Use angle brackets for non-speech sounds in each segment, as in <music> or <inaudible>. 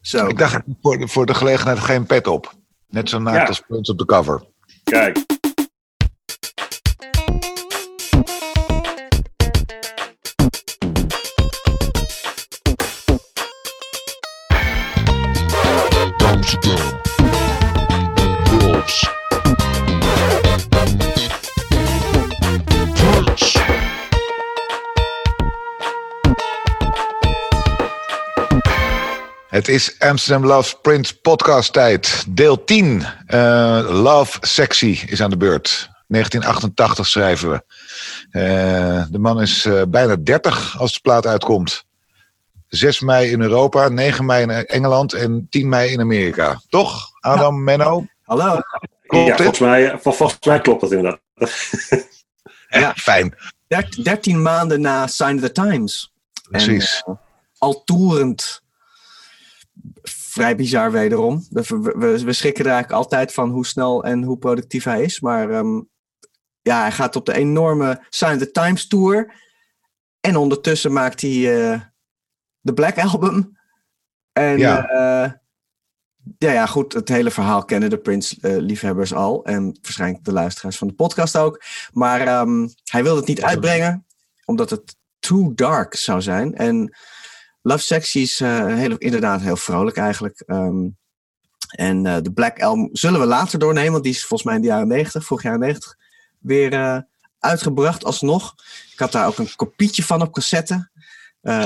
Zo. Ik dacht voor de, voor de gelegenheid geen pet op. Net zo naakt Ja. als Prince op de cover. Kijk. Het is Amsterdam Love Prince podcast tijd. Deel 10. Eh, Love Sexy is aan de beurt. 1988 schrijven we. Eh, de man is eh, bijna 30 als de plaat uitkomt. 6 mei in Europa, 9 mei in Engeland en 10 mei in Amerika. Toch, Adam, Menno? Hallo. Klopt ja, dit? volgens mij, vol- volgens mij klopt dat inderdaad. Ja, fijn. Der- 13 maanden na Sign of the Times. Precies. En, al toerend. Vrij bizar wederom. We, we, we schrikken er eigenlijk altijd van hoe snel en hoe productief hij is. Maar ehm, ja, hij gaat op de enorme Sign the Times tour. En ondertussen maakt hij eh, de Black Album. En Ja. ja. ja, ja, goed. Het hele verhaal kennen de Prince-liefhebbers al. En waarschijnlijk de luisteraars van de podcast ook. Maar ehm, hij wilde het niet uitbrengen, omdat het too dark zou zijn. En Love Sexy is eh, inderdaad heel vrolijk eigenlijk. Ehm, en eh, de Black Album zullen we later doornemen, want die is volgens mij in de jaren 90, vorig jaar 90, weer eh, uitgebracht alsnog. Ik had daar ook een kopietje van op cassette,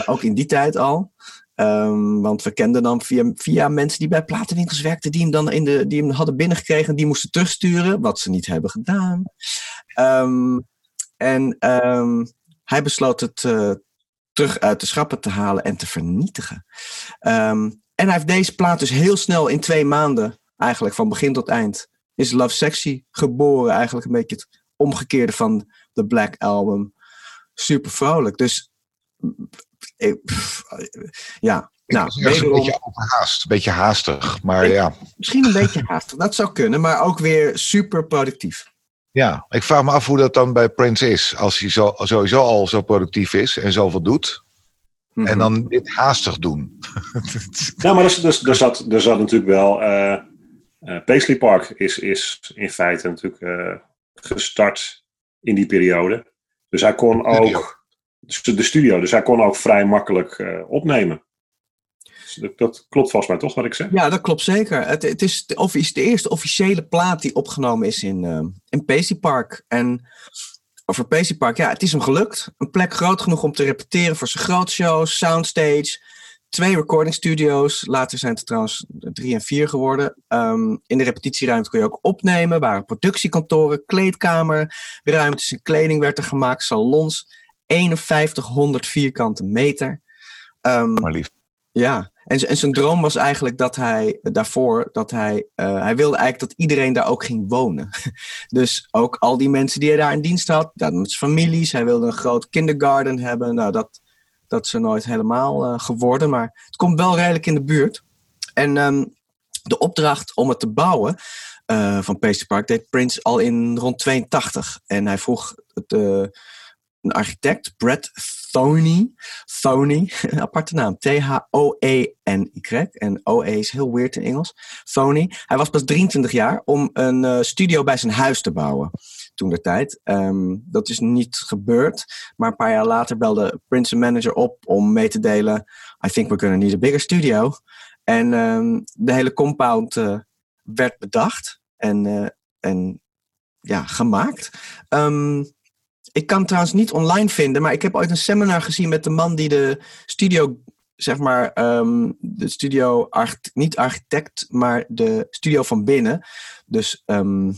ook in die tijd al. Ehm, want we kenden dan via, via mensen die bij platenwinkels werkten, die hem dan in de, die hem hadden binnengekregen, die moesten terugsturen, wat ze niet hebben gedaan. Ehm, en hij besloot het terug uit de schappen te halen en te vernietigen. Ehm, en hij heeft deze plaat dus heel snel in twee maanden, eigenlijk van begin tot eind, is Love Sexy geboren. Eigenlijk een beetje het omgekeerde van de Black Album. Super vrolijk. Dus pff, ja, nou, een beetje overhaast, een beetje haastig. Maar ja, misschien een beetje haastig. Dat zou kunnen, maar ook weer super productief. Ja, ik vraag me af hoe dat dan bij Prince is. Als hij zo, sowieso al zo productief is en zoveel doet. Mhm. En dan dit haastig doen. <laughs> Nou, maar er, er, er, zat, er zat natuurlijk wel. eh eh, Paisley Park is, is in feite natuurlijk eh, gestart in die periode. Dus hij kon ook. De studio, dus hij kon ook vrij makkelijk opnemen. Dus dat, dat klopt volgens mij toch wat ik zeg? Ja, dat klopt zeker. Het, het is de, offic- de eerste officiële plaat die opgenomen is in, in Paisley Park. En over Paisley Park, ja, het is hem gelukt. Een plek groot genoeg om te repeteren voor zijn grootshows, soundstage. Twee recording studio's. Later zijn het trouwens drie en vier geworden. Ehm, in de repetitieruimte kon je ook opnemen. waren productiekantoren, kleedkamer, ruimtes en kleding werd er gemaakt. Salons. 5100 vierkante meter. Ehm, Maar lief. ja, en, en zijn droom was eigenlijk dat hij eh, daarvoor, dat hij, eh, hij wilde eigenlijk dat iedereen daar ook ging wonen. <laughs> dus ook al die mensen die hij daar in dienst had, dat met zijn families, hij wilde een groot kindergarten hebben. Nou, dat, dat is nooit helemaal eh, geworden, maar het komt wel redelijk in de buurt. En ehm, de opdracht om het te bouwen van Paisley Park deed Prince al in rond 82. En hij vroeg het, een architect, Brett Thoney. Thoney, een aparte naam. T-H-O-E-N-Y. En O-E is heel weird in Engels. Thoney. Hij was pas 23 jaar om een eh, studio bij zijn huis te bouwen. Toen de tijd. Ehm, dat is niet gebeurd. Maar een paar jaar later belde Prince een manager op om mee te delen. I think we're gonna need a bigger studio. En ehm, de hele compound eh, werd bedacht. En, eh, en ja, gemaakt. Ehm, ik kan het trouwens niet online vinden, maar ik heb ooit een seminar gezien met de man die de studio, zeg maar, ehm, de studio, niet architect, maar de studio van binnen. Dus ehm,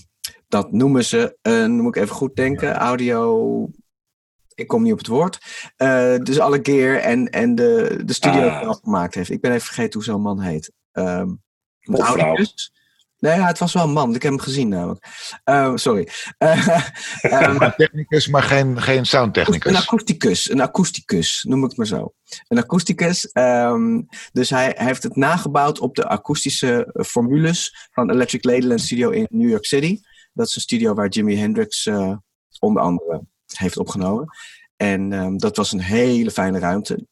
dat noemen ze, een, moet ik even goed denken, audio. Ik kom niet op het woord. Eh, dus alle gear en, en de, de studio Ah. zelf gemaakt heeft. Ik ben even vergeten hoe zo'n man heet. Vrouw. Nee, ja, het was wel een man. Ik heb hem gezien namelijk. <laughs> Eh, sorry. Ehm, Maar technicus, maar geen, geen een soundtechnicus. akoesticus, een akoesticus, noem ik het maar zo. Een akoesticus, ehm, dus hij, hij heeft het nagebouwd op de akoestische eh, formules van Electric Ladyland Studio in New York City. Dat is een studio waar Jimi Hendrix eh, onder andere heeft opgenomen. En ehm, dat was een hele fijne ruimte.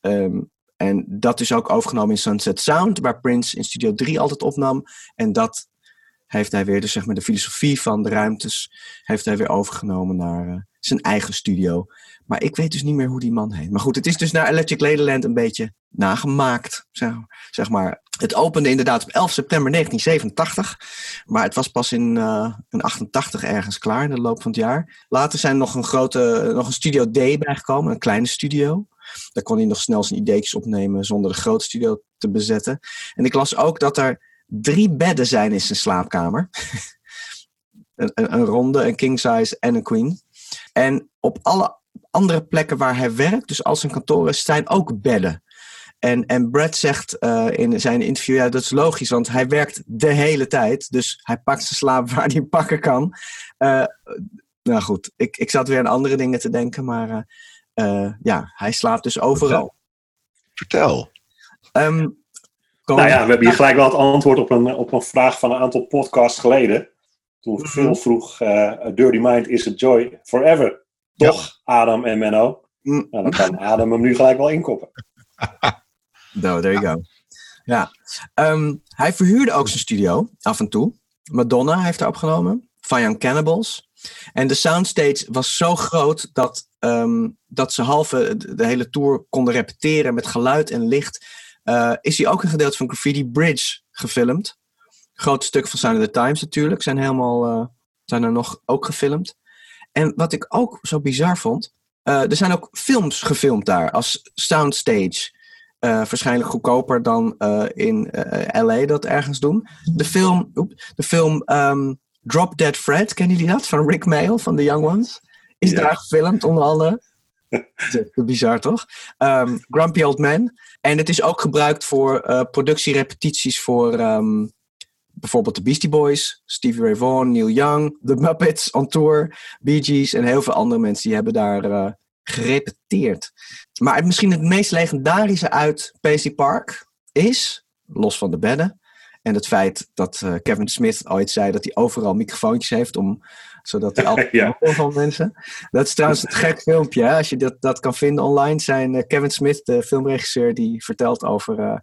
Ehm, en dat is ook overgenomen in Sunset Sound, waar Prince in Studio 3 altijd opnam. En dat heeft hij weer, dus zeg maar de filosofie van de ruimtes, heeft hij weer overgenomen naar uh, zijn eigen studio. Maar ik weet dus niet meer hoe die man heet. Maar goed, het is dus naar Electric Ladyland een beetje nagemaakt, zeg, zeg maar. Het opende inderdaad op 11 september 1987. Maar het was pas in, uh, in 88 ergens klaar in de loop van het jaar. Later zijn er nog een grote, nog een Studio D bijgekomen, een kleine studio. Daar kon hij nog snel zijn ideetjes opnemen zonder de grote studio te bezetten. En ik las ook dat er drie bedden zijn in zijn slaapkamer. <laughs> een, ronde, een king size en een queen. En op alle andere plekken waar hij werkt, dus als zijn kantoor zijn ook bedden. En, en Brad zegt uh, in zijn interview, ja, dat is logisch, want hij werkt de hele tijd. Dus hij pakt zijn slaap <laughs> waar hij pakken kan. Uh, nou goed, ik, ik zat weer aan andere dingen te denken, maar uh, ja, hij slaapt dus overal. Vertel. Um, nou ja, we hebben hier gelijk wel het antwoord op een, op een vraag van een aantal podcasts geleden. Toen Mhm. Phil vroeg, uh, Dirty Mind is a joy forever. Toch, Adam en Menno? Mm. Nou, dan kan Adam hem nu gelijk wel inkoppen. <laughs> No, there you go. Ja. Um, hij verhuurde ook zijn studio af en toe. Madonna heeft daar opgenomen. Van Young Cannibals. En de soundstage was zo groot dat, um, dat ze halve de, hele tour konden repeteren met geluid en licht. Uh, is hij ook een gedeelte van Graffiti Bridge gefilmd. Grote stukken van Sign of the Times natuurlijk zijn helemaal uh, zijn er nog ook gefilmd. En wat ik ook zo bizar vond, uh, er zijn ook films gefilmd daar als soundstage. Waarschijnlijk goedkoper dan in LA dat ergens doen. De film, oep, de film um, Drop Dead Fred, kennen jullie dat? Van Rick Mail van The Young Ones. Is ja. daar gefilmd onder andere. <laughs> Bizar toch? Um, Grumpy Old Man. En het is ook gebruikt voor uh, productierepetities voor um, bijvoorbeeld de Beastie Boys, Stevie Ray Vaughan, Neil Young, The Muppets on tour, Bee Gees en heel veel andere mensen die hebben daar uh, gerepeteerd. Maar misschien het meest legendarische uit Paisley Park is, los van de bedden, en het feit dat uh, Kevin Smith ooit zei dat hij overal microfoontjes heeft, om, zodat hij <laughs> altijd ja. van mensen. Dat is trouwens een gek filmpje. Hè? Als je dat, dat kan vinden online, zijn uh, Kevin Smith, de filmregisseur, die vertelt over uh,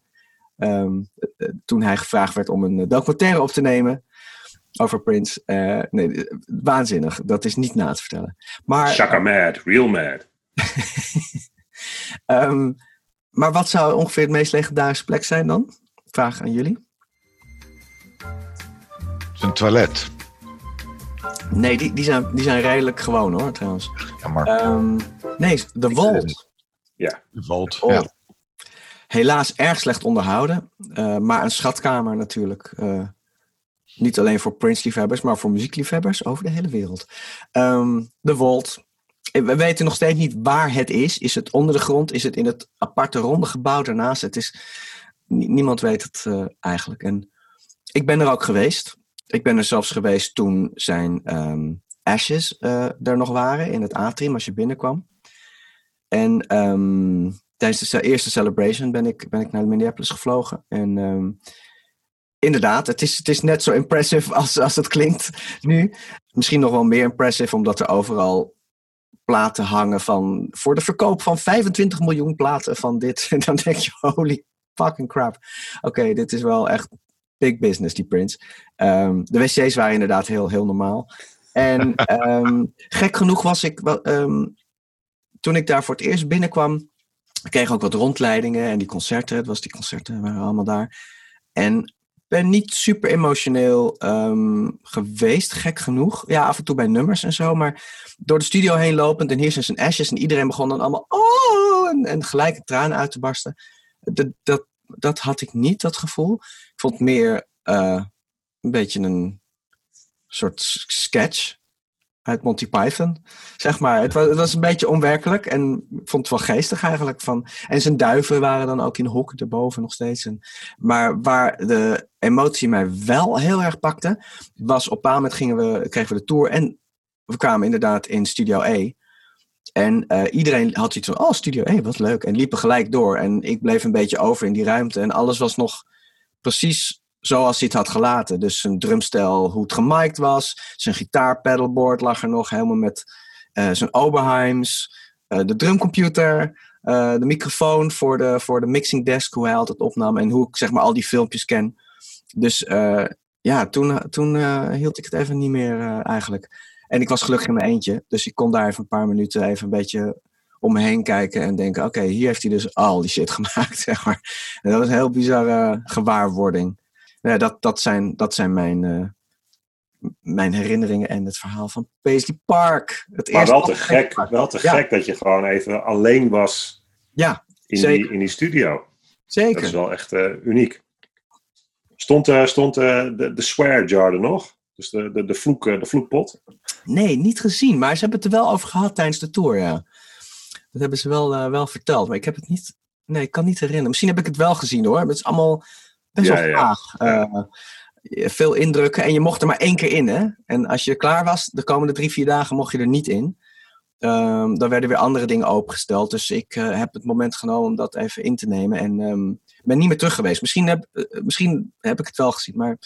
um, toen hij gevraagd werd om een documentaire op te nemen over Prince. nee, waanzinnig. Dat is niet na te vertellen. Maar, Shaka mad, real mad. um, <laughs> maar wat zou ongeveer het meest legendarische plek zijn dan? Vraag aan jullie. Zijn toilet. Nee, die, die, zijn, die zijn redelijk gewoon hoor, trouwens. Ja, maar... Um, nee, de Vault. Ja, de Vault. Ja. Helaas erg slecht onderhouden, uh, maar een schatkamer natuurlijk. Uh, niet alleen voor Prince-liefhebbers, maar voor muziekliefhebbers over de hele wereld. Um, de Vault. We weten nog steeds niet waar het is. Is het onder de grond? Is het in het aparte ronde gebouw daarnaast? Het is, niemand weet het uh, eigenlijk. En ik ben er ook geweest. Ik ben er zelfs geweest toen zijn um, ashes uh, er nog waren in het atrium als je binnenkwam. En um, tijdens de eerste celebration ben ik, ben ik naar Minneapolis gevlogen. En um, inderdaad, het is, het is net zo impressive als, als het klinkt nu. Misschien nog wel meer impressive, omdat er overal platen hangen van, voor de verkoop van 25 miljoen platen van dit. En <laughs> dan denk je, holy fucking crap. Oké, dit is wel echt big business, die Prince. Um, de wc's waren inderdaad heel, heel normaal. En um, <laughs> gek genoeg was ik, um, toen ik daar voor het eerst binnenkwam, ik kreeg ook wat rondleidingen en die concerten, het was die concerten waren allemaal daar. En ben niet super emotioneel geweest, gek genoeg. Ja, af en toe bij nummers en zo, maar door de studio heen lopend en hier zijn zijn ashes en iedereen begon dan allemaal oh, en, en gelijk een traan uit te barsten. Dat, dat, dat had ik niet, dat gevoel. Ik vond het meer uh, een beetje een soort sketch uit Monty Python, zeg maar. Het was, het was een beetje onwerkelijk en ik vond het wel geestig eigenlijk. Van, en zijn duiven waren dan ook in de hok erboven nog steeds. En, maar waar de emotie mij wel heel erg pakte, was op een moment gingen we, kregen we de tour en we kwamen inderdaad in Studio E. En uh, iedereen had iets van, oh, Studio E, wat leuk. En liepen gelijk door. En ik bleef een beetje over in die ruimte. En alles was nog precies zoals hij het had gelaten. Dus zijn drumstel, hoe het gemiked was. Zijn gitaar-pedalboard lag er nog helemaal met uh, zijn Oberheims. Uh, de drumcomputer. Eh, de microfoon voor de, voor de mixing desk, hoe hij altijd opnam en hoe ik zeg maar al die filmpjes ken. Dus eh, ja, toen, toen eh, hield ik het even niet meer eh, eigenlijk. En ik was gelukkig in mijn eentje, dus ik kon daar even een paar minuten even een beetje om me heen kijken en denken: oké, hier heeft hij dus al die shit <laughs> gemaakt, zeg maar. En dat was een heel bizarre gewaarwording. Ja, dat, dat, zijn, dat zijn mijn, eh, mijn herinneringen en het verhaal van Paisley Park. Het Maar wel te gek, Park. wel te Ja. gek dat je gewoon even alleen was Ja, in, Zeker. die, in die studio. Dat zeker. is wel echt eh, uniek. Stond, eh, stond eh, de, de swear jar er nog? Dus de, de, de, vloek, de vloekpot? Nee, niet gezien. Maar ze hebben het er wel over gehad tijdens de tour, ja. Dat hebben ze wel, eh, wel verteld. Maar ik heb het niet... Nee, ik kan niet herinneren. Misschien heb ik het wel gezien, hoor. Maar het is allemaal best Ja, wel ja. vaag. Eh, veel indrukken. En je mocht er maar één keer in, hè. En als je klaar was, de komende drie, vier dagen mocht je er niet in. Ehm, dan werden weer andere dingen opengesteld. Dus ik eh, heb het moment genomen om dat even in te nemen. En ehm, ben niet meer terug geweest. Misschien heb, misschien heb ik het wel gezien, maar...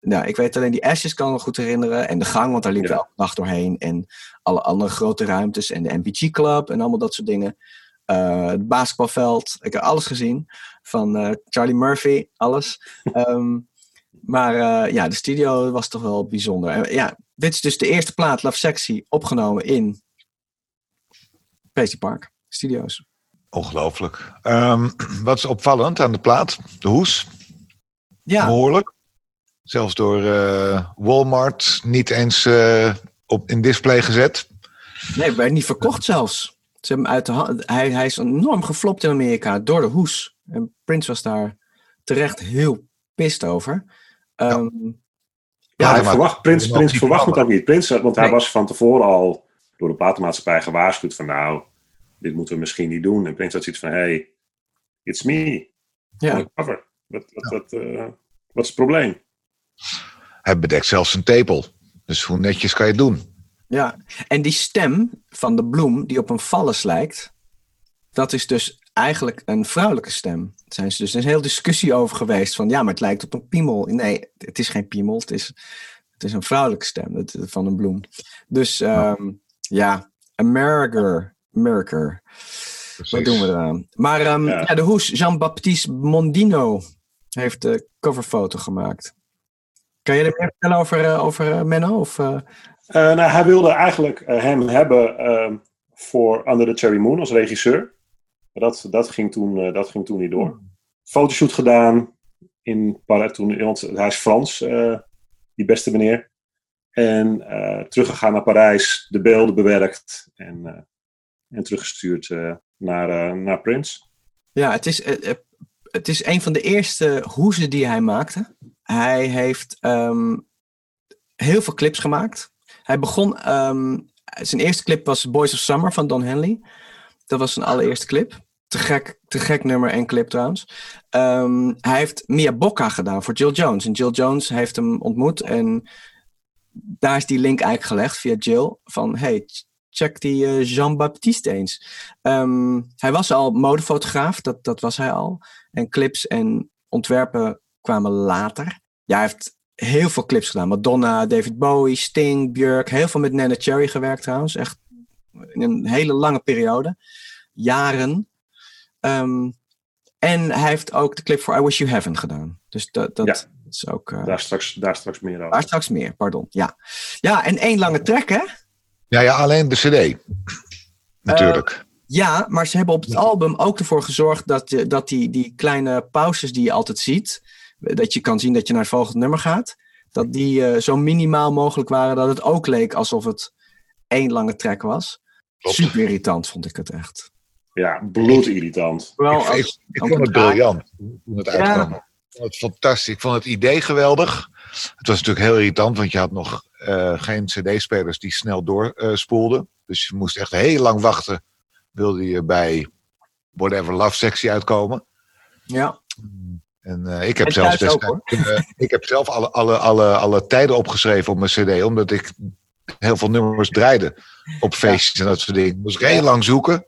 Nou, ik weet alleen die Ashes kan me goed herinneren. En de gang, want daar liep ik Ja. elke dag doorheen. En alle andere grote ruimtes. En de MPG Club en allemaal dat soort dingen. Eh, het basketbalveld. Ik heb alles gezien. Van eh, Charlie Murphy, alles. <laughs> Ehm, maar eh, ja, de studio was toch wel bijzonder. En, ja, dit is dus de eerste plaat, Love Sexy, opgenomen in Paisley Park Studios. Ongelooflijk. Ehm, <clears throat> wat is opvallend aan de plaat? De hoes, Ja, behoorlijk. Zelfs door eh, Walmart niet eens eh, op, in display gezet. nee, werd niet verkocht zelfs. Ze hebben hem uit de hand. Hij, hij is enorm geflopt in Amerika door de hoes. En Prince was daar terecht heel pist over. Ehm, Ja, Ja, hij maar- verwacht, Prins, Prins niet verwacht het ook niet. Prins, want hij Nee. was van tevoren al door de platenmaatschappij gewaarschuwd van nou, dit moeten we misschien niet doen. En Prins had zoiets van, hey, it's me. ja. wat, wat, eh, wat is het probleem? Hij bedekt zelfs een tepel. Dus hoe netjes kan je het doen? Ja, en die stem van de bloem die op een vallus lijkt, dat is dus eigenlijk een vrouwelijke stem. Daar zijn ze dus er is een hele discussie over geweest van ja, maar het lijkt op een piemel. Nee, het is geen piemel, het is, het is een vrouwelijke stem het- van een bloem. Dus ehm, ja, America, America. Wat doen we eraan? Maar ehm, Ja. ja. de hoes, Jean-Baptiste Mondino heeft de coverfoto gemaakt. Kan je er meer vertellen over, eh, over eh, Menno? Of, eh? Nou, hij wilde eigenlijk hem hebben ehm, voor Under the Cherry Moon als regisseur. Dat, dat, ging toen, dat ging toen niet door. Fotoshoot gedaan in Parijs toen, want hij is Frans, die beste meneer. En teruggegaan naar Parijs, de beelden bewerkt en, en teruggestuurd naar, naar Prince. Ja, het is, het is een van de eerste hoezen die hij maakte. Hij heeft ehm, heel veel clips gemaakt. Hij begon, ehm, zijn eerste clip was Boys of Summer van Don Henley. Dat was zijn allereerste clip. Te gek, te gek nummer en clip trouwens. Ehm, hij heeft Mia Bocca gedaan voor Jill Jones. En Jill Jones heeft hem ontmoet. En daar is die link eigenlijk gelegd via Jill. Van hey, check die eh, Jean-Baptiste eens. Hij was al modefotograaf, dat, dat was hij al. En clips en ontwerpen kwamen later. Ja, hij heeft heel veel clips gedaan. Madonna, David Bowie, Sting, Björk. Heel veel met Nana Cherry gewerkt trouwens. Echt in een hele lange periode. Jaren. Ehm, en hij heeft ook de clip voor I Wish You Heaven gedaan. Dus dat, dat Ja. is ook... eh, Daar straks, daar straks meer over. daar straks meer, pardon. Ja, ja en één lange track, hè? Ja, ja alleen de CD. Natuurlijk. Ja, maar ze hebben op het album ook ervoor gezorgd dat, je, dat die, die kleine pauzes die je altijd ziet, dat je kan zien dat je naar het volgende nummer gaat, dat die eh, zo minimaal mogelijk waren dat het ook leek alsof het één lange track was. Klopt. Super irritant vond ik het echt. Ja, bloedirritant. Wel ik, ik, als, ik vond het briljant toen het Ja. uitkwam. Ik vond het fantastisch. Ik vond het idee geweldig. Het was natuurlijk heel irritant, want je had nog eh, geen cd-spelers die snel doorspoelden. dus je moest echt heel lang wachten, wilde je bij Whatever Love Sexy uitkomen. Ja, En eh, ik heb En zelfs destijds, eh, ik heb zelf alle, alle, alle, alle tijden opgeschreven op mijn cd, omdat ik heel veel nummers draaide op feestjes en dat soort dingen. Moest ik heel lang zoeken.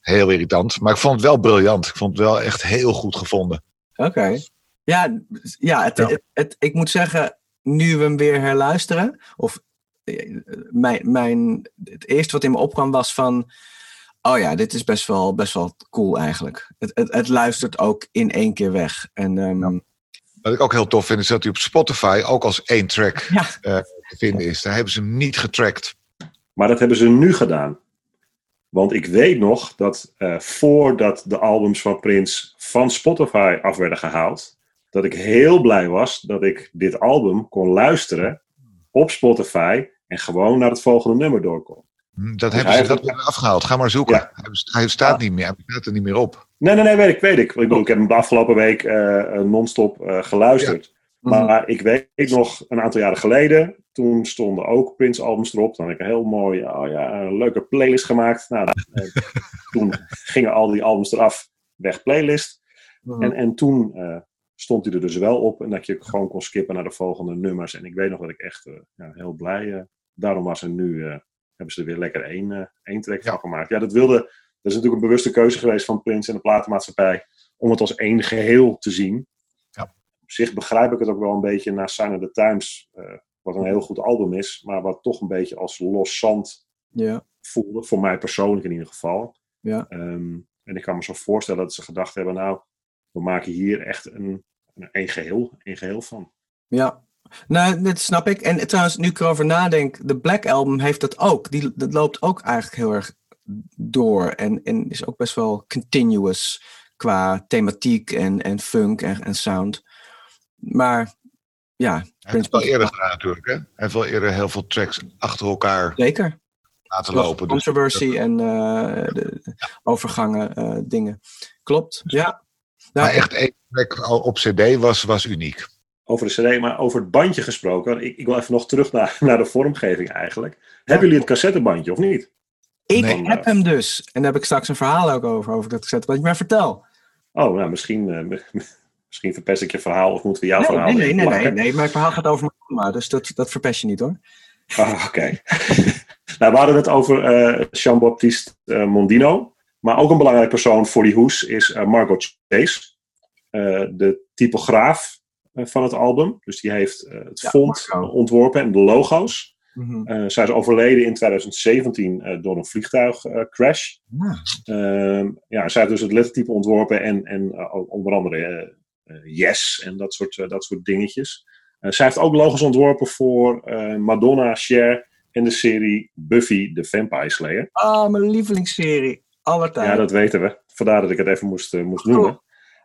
Heel irritant. Maar ik vond het wel briljant. Ik vond het wel echt heel goed gevonden. oké. Ja, ja, het, Ja. Het, het- ik moet zeggen, nu we hem weer herluisteren, of eh, mijn, mijn, het eerste wat in me opkwam was van, oh ja, dit is best wel, best wel cool eigenlijk. Het, het, het luistert ook in één keer weg. En ehm, Wat ik ook heel tof vind, is dat hij op Spotify ook als één track Ja. eh, te vinden is. Daar hebben ze hem niet getrackt. Maar dat hebben ze nu gedaan. Want ik weet nog dat eh, voordat de albums van Prince van Spotify af werden gehaald, dat ik heel blij was dat ik dit album kon luisteren op Spotify en gewoon naar het volgende nummer door kon. Dat Dus hebben ze dat afgehaald. Ga maar zoeken. Ja. Hij, staat niet meer. Hij staat er niet meer op. Nee, nee, nee, weet ik, weet ik. Ik bedoel, ik heb hem de afgelopen week eh, eh, non-stop eh, geluisterd. mhm. Maar ik weet nog, een aantal jaren geleden, toen stonden ook Prince-albums erop. Dan heb ik een heel mooi, oh ja, een leuke playlist gemaakt. Nou, <laughs> toen gingen al die albums eraf, weg playlist. Mhm. En, en toen stond hij er dus wel op en dat je gewoon kon skippen naar de volgende nummers. En ik weet nog dat ik echt ja, heel blij daarom was. En nu hebben ze er weer lekker één, eh, één track Ja. van gemaakt. Ja, dat wilde, dat is natuurlijk een bewuste keuze geweest van Prince en de platenmaatschappij om het als één geheel te zien. Ja. Op zich begrijp ik het ook wel een beetje na Sign of the Times, eh, wat een heel goed album is, maar wat toch een beetje als los zand ja. voelde, voor mij persoonlijk in ieder geval. Ja. Ehm, en ik kan me zo voorstellen dat ze gedacht hebben, nou, we maken hier echt een, een, een geheel, een geheel van. Ja, nou, dat snap ik. En trouwens, nu ik erover nadenk, de Black Album heeft dat ook. Die, dat loopt ook eigenlijk heel erg door. En, en is ook best wel continuous qua thematiek en, en funk en, en sound. Maar ja, Hij heeft wel eerder gedaan natuurlijk. Hè? Hij heeft wel eerder heel veel tracks achter elkaar zeker. laten lopen. Dus Controversy en eh, de overgangen eh, dingen. Klopt, ja. Nou, maar echt één track op cd was, was uniek. Over de CD, maar over het bandje gesproken. Ik, ik wil even nog terug naar, <laughs> naar de vormgeving eigenlijk. Hebben jullie het cassettebandje of niet? ik nee. heb hem dus. En daar heb ik straks een verhaal ook over, over dat gezet. Wat je maar vertel. Oh, nou, misschien, eh, <laughs> misschien verpest ik je verhaal of moeten we jouw Nee, verhaal nee, nee, nee, nee. Mijn verhaal gaat over mijn oma, dus dat, dat verpest je niet hoor. Ah, oké. <laughs> nou, we hadden het over eh Jean-Baptiste eh, Mondino. Maar ook een belangrijk persoon voor die hoes is Margot Chase. eh, de typograaf van het album. Dus die heeft eh, het Ja, font Marco. ontworpen en de logo's. Mhm. Eh, zij is overleden in 2017 eh, door een vliegtuigcrash. Ehm, ja, zij heeft dus het lettertype ontworpen en, en eh, onder andere eh, eh, Yes en dat soort, eh, dat soort dingetjes. Eh, zij heeft ook logos ontworpen voor eh, Madonna, Cher en de serie Buffy the Vampire Slayer. Ah, mijn lievelingsserie. Aller Ja, dat weten we. Vandaar dat ik het even moest, eh, moest noemen.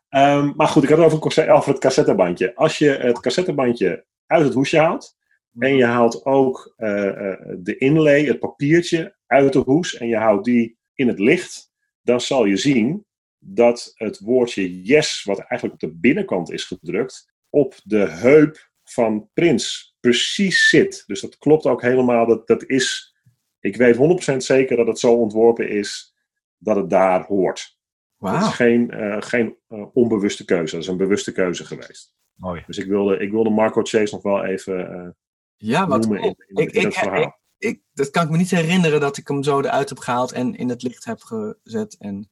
Ehm, maar goed, ik had het over, over het cassettebandje. Als je het cassettebandje uit het hoesje haalt en je haalt ook eh, eh, de inlay, het papiertje, uit de hoes en je houdt die in het licht, dan zal je zien dat het woordje yes, wat eigenlijk op de binnenkant is gedrukt, op de heup van Prins precies zit. Dus dat klopt ook helemaal. Dat, dat is, ik weet 100% zeker dat het zo ontworpen is dat het daar hoort. Dat Wauw. is geen, eh, geen eh, onbewuste keuze, dat is een bewuste keuze geweest. Mooi. Dus ik wilde, ik wilde Marco Chase nog wel even eh, Ja, wat noemen cool. in, in, Ik- in ik- het verhaal. Ik, dat kan ik me niet herinneren dat ik hem zo eruit heb gehaald en in het licht heb gezet. En...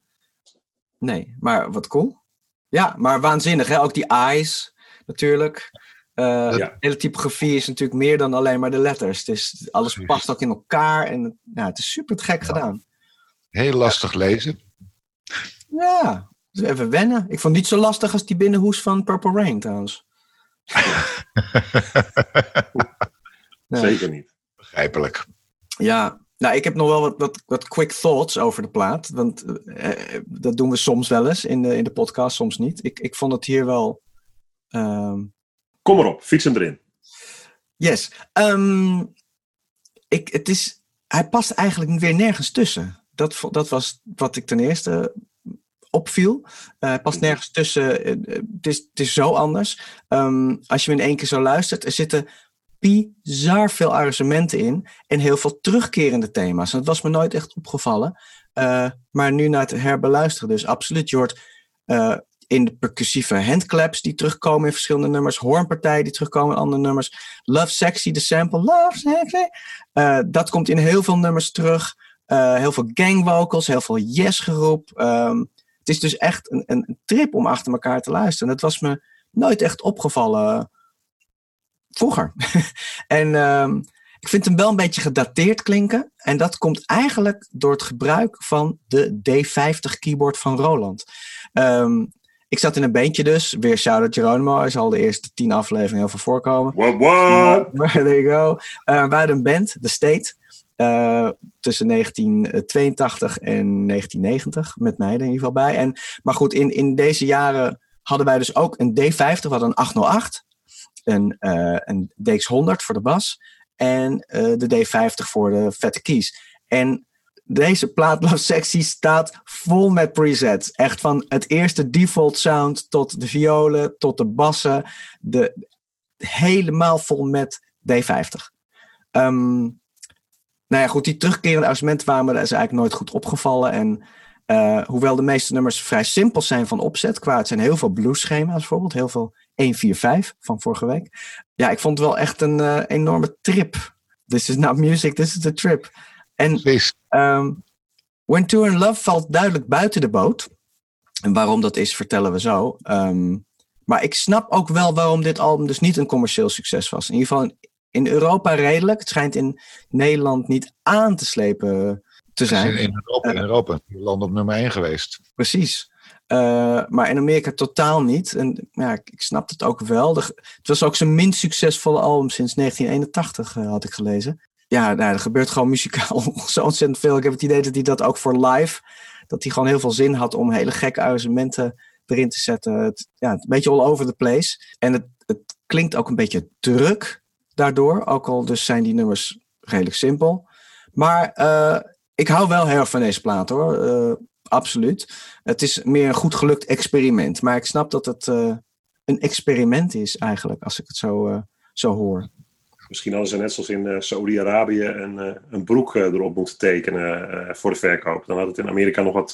Nee, maar wat cool. Ja, maar waanzinnig. Hè? Ook die eyes natuurlijk. Eh, Ja. De hele typografie is natuurlijk meer dan alleen maar de letters. Het is, alles past ook in elkaar. En ja, het is super gek gedaan. Heel lastig lezen. Ja, dus even wennen. Ik vond het niet zo lastig als die binnenhoes van Purple Rain trouwens. <laughs> Nee. Zeker niet. Begrijpelijk. Ja, nou, ik heb nog wel wat, wat, wat quick thoughts over de plaat. Want eh, dat doen we soms wel eens in de, in de podcast, soms niet. Ik, ik vond het hier wel. ehm, Kom maar op, fiets hem erin. yes. Ehm, ik, het is, hij past eigenlijk weer nergens tussen. Dat, dat was wat ik ten eerste opviel. Eh, hij past nergens tussen. Eh, eh, het, is, het is zo anders. Ehm, als je hem in één keer zo luistert, er zitten bizar veel arrangementen in en heel veel terugkerende thema's. En dat was me nooit echt opgevallen. Eh, maar nu na het herbeluisteren, dus absoluut. Je hoort eh, in de percussieve handclaps die terugkomen in verschillende nummers, hoornpartijen die terugkomen in andere nummers, Love Sexy, de sample, Love Sexy. Eh, dat komt in heel veel nummers terug. Eh, heel veel gang vocals, heel veel yes geroep. Het is dus echt een, een trip om achter elkaar te luisteren. Dat was me nooit echt opgevallen vroeger. <laughs> en, ehm, ik vind hem wel een beetje gedateerd klinken. En dat komt eigenlijk door het gebruik van de D50 keyboard van Roland. Ehm, ik zat in een bandje dus. Weer shout-out Geronimo. Hij zal de eerste tien afleveringen heel veel voorkomen. What, what? <laughs> Maar there you go. Uh, hadden een band, The State. Uh, tussen 1982 en 1990. Met mij er in ieder geval bij. En, maar goed, in, in deze jaren hadden wij dus ook een D50. We hadden een 808. Een, uh, een DX100 voor de bas. En de D50 voor de vette keys. En deze plaatloossectie staat vol met presets. Echt van het eerste default sound tot de violen, tot de bassen. De, helemaal vol met D50. Um, nou ja, goed, die terugkerende arrangementen waren me is eigenlijk nooit goed opgevallen. En uh, hoewel de meeste nummers vrij simpel zijn van opzet, qua het zijn heel veel blues-schema's bijvoorbeeld, heel veel 1-4-5 van vorige week. Ja, ik vond het wel echt een uh, enorme trip. This is not music, this is a trip. En um, When Tour in Love valt duidelijk buiten de boot. En waarom dat is, vertellen we zo. Um, maar ik snap ook wel waarom dit album dus niet een commercieel succes was. In ieder geval in Europa redelijk. Het schijnt in Nederland niet aan te slepen te zijn. In, Europa, in Europa. land op nummer 1 geweest. Precies. Uh, maar in Amerika totaal niet. En ja, ik, ik snap het ook wel. De, het was ook zijn minst succesvolle album sinds 1981, uh, had ik gelezen. Ja, nou, er gebeurt gewoon muzikaal <laughs> zo ontzettend veel. Ik heb het idee dat hij dat ook voor live, dat hij gewoon heel veel zin had om hele gekke arrangementen erin te zetten. Het, ja, een beetje all over the place. En het, het klinkt ook een beetje druk daardoor. Ook al dus zijn die nummers redelijk simpel. Maar uh, ik hou wel heel erg van deze plaat hoor. Uh, absoluut. Het is meer een goed gelukt experiment. Maar ik snap dat het uh, een experiment is eigenlijk, als ik het zo, zo hoor. Misschien hadden ze net zoals in Saoedi-Arabië een, een broek erop moeten tekenen voor de verkoop. Dan had het in Amerika nog wat,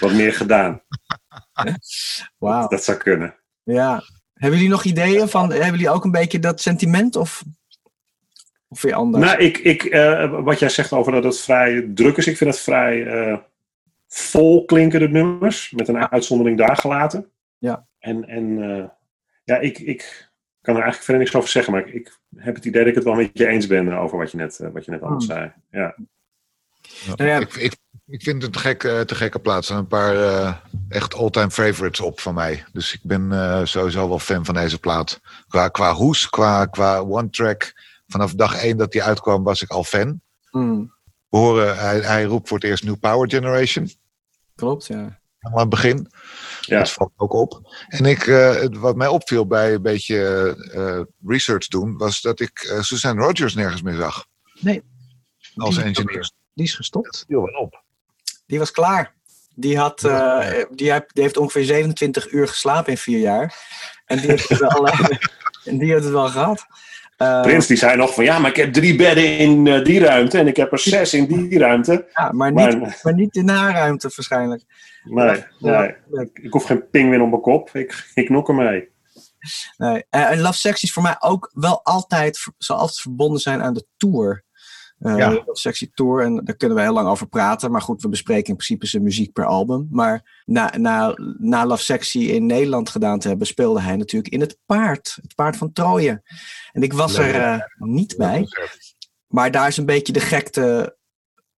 wat meer gedaan. <laughs> Wow. Dat, dat, zou kunnen. Ja. Hebben jullie nog ideeën van, hebben jullie ook een beetje dat sentiment of, of weer anders? Nou, ik, ik, wat jij zegt over dat het vrij druk is, ik vind het vrij vol klinkende nummers, met een uitzondering daar gelaten. Ja. En, en ja, ik, ik kan er eigenlijk verder niks over zeggen, maar ik, ik, heb het idee dat ik het wel met je eens ben over wat je net, uh, wat je net anders zei. Ja. Nou ja. Ik, ik, ik vind het gek, uh, te gekke plaats. Er een paar uh, echt all-time favorites op van mij. Dus ik ben sowieso wel fan van deze plaat. Qua, qua hoes, qua, qua one-track. Vanaf dag één dat die uitkwam was ik al fan. Mm. We horen, hij, hij roept voor het eerst New Power Generation. Klopt, ja. Aan het begin. Ja. Dat valt ook op. En ik, uh, wat mij opviel bij een beetje uh, research doen, was dat ik uh, Suzanne Rogers nergens meer zag. Nee. Als engineer. Die is gestopt. Wel op. Die was klaar. Die, had, die, heeft, die heeft ongeveer 27 uur geslapen in vier jaar. En die heeft het wel, <laughs> en die heeft het wel gehad. Uh, Prins die zei nog van ja, maar ik heb drie bedden in uh, die ruimte en ik heb er zes in die ruimte. Ja, maar niet, maar, maar niet in haar ruimte waarschijnlijk. Nee, nee. Ik hoef geen pingwin op mijn kop. Ik, ik nok ermee. Nee. En Love Sexy is voor mij ook wel altijd, zal altijd verbonden zijn aan de tour. Uh, ja. Sexy Tour. En daar kunnen we heel lang over praten. Maar goed, we bespreken in principe zijn muziek per album. Maar na, na, na Love Sexy in Nederland gedaan te hebben, speelde hij natuurlijk in het paard. Het paard van Troje. En ik was er uh, niet bij. Maar daar is een beetje de gekte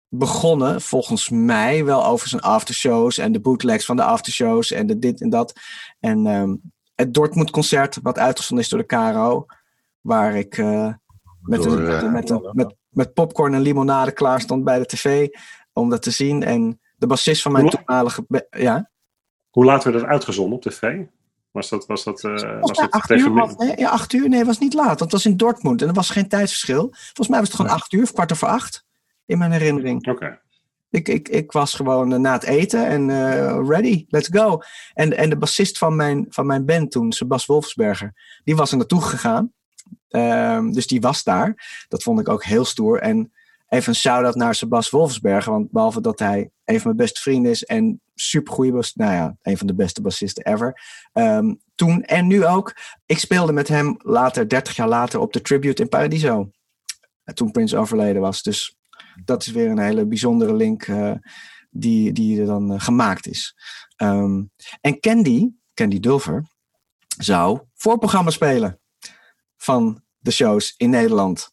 begonnen, volgens mij, wel over zijn aftershows en de bootlegs van de aftershows en de dit en dat. En um, het Dortmund concert, wat uitgezonden is door de Caro, waar ik uh, met, door, een, uh, met, een, met, met popcorn en limonade klaar stond bij de tv om dat te zien. En de bassist van mijn toenmalige... Ja? Hoe laat werd dat uitgezonden op tv? Was dat, was dat, uh, was dat acht tegen uur? Nee, ja, acht uur? Nee, het was niet laat. Want het was in Dortmund en er was geen tijdsverschil. Volgens mij was het gewoon acht uur, of kwart over acht in mijn herinnering. Oké. Okay. Ik, ik, ik was gewoon uh, na het eten en uh, ready, let's go. En, en de bassist van mijn, van mijn band toen, Sebas Wolfsberger, die was er naartoe gegaan. Um, dus die was daar. Dat vond ik ook heel stoer. En even een shout-out naar Sebas Wolfsberger. Want behalve dat hij een van mijn beste vrienden is en supergoeie was, nou ja, een van de beste bassisten ever. Um, toen en nu ook. Ik speelde met hem later, 30 jaar later, op de Tribute in Paradiso. Toen Prince overleden was. Dus dat is weer een hele bijzondere link uh, die, die er dan uh, gemaakt is. Um, en Candy, Candy Dulver, zou voorprogramma spelen van de shows in Nederland.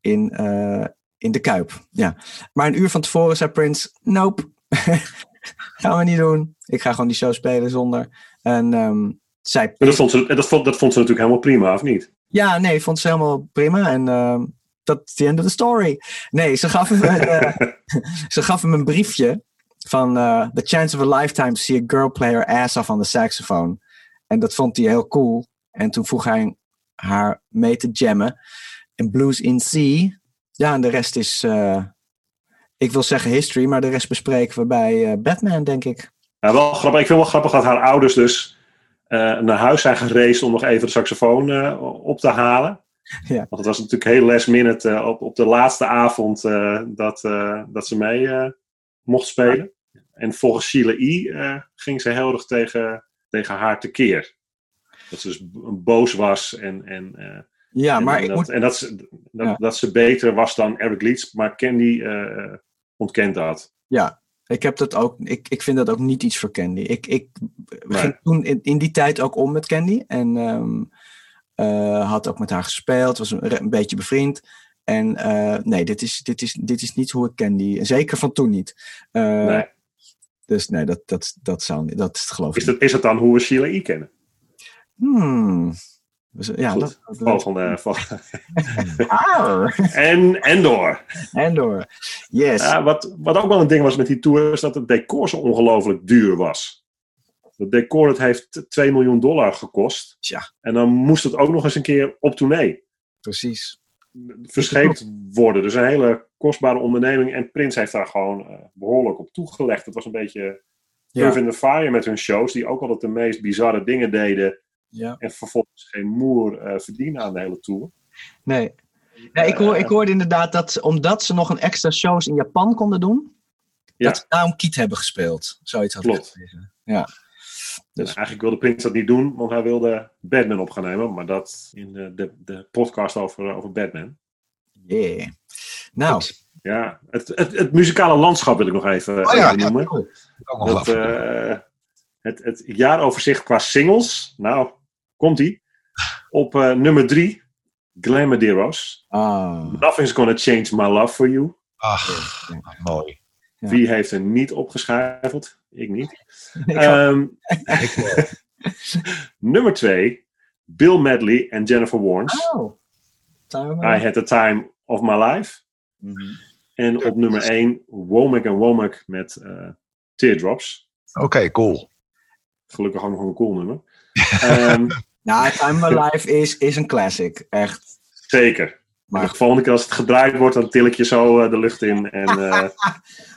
in, eh, in de Kuip. Ja. Maar een uur van tevoren zei Prince, nope, <laughs> gaan we niet doen. Ik ga gewoon die show spelen zonder. En ehm, zij... En dat vond, ze, dat, vond, dat vond ze natuurlijk helemaal prima, of niet? Ja, nee, vond ze helemaal prima. En ehm, dat is the end of the story. Nee, ze gaf hem, eh, <laughs> ze gaf hem een briefje van eh, The chance of a lifetime to see a girl play her ass off on the saxophone. En dat vond hij heel cool. En toen vroeg hij haar mee te jammen. En Blues in C. Ja, en de rest is, eh, ik wil zeggen history, maar de rest bespreken we bij eh, Batman, denk ik. Nou, wel grappig. Ik vind wel grappig dat haar ouders dus eh, naar huis zijn gereisd om nog even de saxofoon op te halen. <laughs> Ja. Want het was natuurlijk heel last minute op, op de laatste avond dat, dat ze mee mocht spelen. En volgens Sheila E. ging ze heel erg tegen, tegen haar tekeer. Dat ze dus boos was en, en, eh, Ja, en, maar en ik dat, moet, en dat, ze, dat, Ja. dat ze beter was dan Eric Leeds. Maar Candy eh, ontkent dat. ja, ik heb dat ook, ik, ik vind dat ook niet iets voor Candy. Ik, ik Nee. ging toen in, in die tijd ook om met Candy. En ehm, eh, had ook met haar gespeeld, was een, een beetje bevriend. En nee, dit is, dit, is, dit is niet hoe ik Candy, zeker van toen niet. Nee. Dus nee, dat, dat, dat, zou, niet- dat geloof ik Is, dat, is het dan hoe we Sheila E. kennen? Hmm. Dus, ja, Goed. dat, dat, Volgende, volgende. <laughs> Arr. En, en door. En door. Yes. Ja, wat, wat ook wel een ding was met die tour, is dat het decor zo ongelooflijk duur was. Het decor dat heeft 2 miljoen dollar gekost. Tja. En dan moest het ook nog eens een keer op tournee Precies. verscheept worden. Dus een hele kostbare onderneming. En Prins heeft daar gewoon eh, behoorlijk op toegelegd. Het was een beetje Ja. In the Fire met hun shows, die ook altijd de meest bizarre dingen deden. Ja. En vervolgens geen moer eh, verdienen aan de hele tour. Nee. Ja, ik, hoor, Eh, ik hoorde inderdaad dat omdat ze nog een extra shows in Japan konden doen, Ja. dat ze daarom Kiet hebben gespeeld. Zoiets had Klopt. Ja. Dus, Eigenlijk wilde Prins dat niet doen, want hij wilde Batman op gaan nemen. Maar dat in de, de, de podcast over, over Batman. yeah. Nou, Ja, het, het, het muzikale landschap wil ik nog even, Oh ja, even noemen. Dat, eh, het, het jaaroverzicht qua singles. Nou, komt ie. Op eh, nummer drie, Glamaderos. ah, Nothing's Gonna Change My Love For You. Ach, mooi. Ja. Wie heeft er niet opgeschrijveld? Ik niet. <laughs> ik Ehm, Ik, eh, <laughs> nummer twee, Bill Medley en Jennifer Warnes. oh. I Had The Time Of My Life. Mhm. En op nummer één, Womack en Womack met eh, Teardrops. Oké, cool. Gelukkig ook nog een cool nummer. Ehm, <laughs> Nou, Time Life is, is een classic. Echt. zeker. Maar de volgende keer als het gedraaid wordt, dan til ik je zo eh, de lucht in. En eh,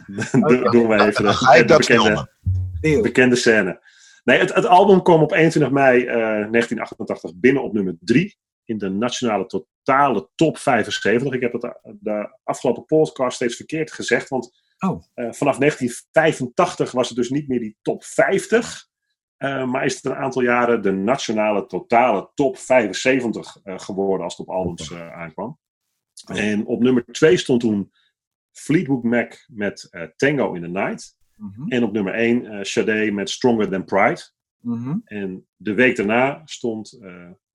<laughs> <laughs> dan doen we even de, dat bekende, bekende scène. Nee, het, het album kwam op 21 mei eh, 1988 binnen op nummer 3 in de nationale totale top 75. Ik heb het de, afgelopen podcast steeds verkeerd gezegd, want Oh. eh, vanaf 1985 was het dus niet meer die top 50. Eh, maar is het een aantal jaren de nationale totale top 75 eh, geworden als het op albums eh, aankwam. En op nummer 2 stond toen Fleetwood Mac met Tango in the Night. Mhm. En op nummer 1 eh Sade met Stronger Than Pride. Mhm. En de week daarna stond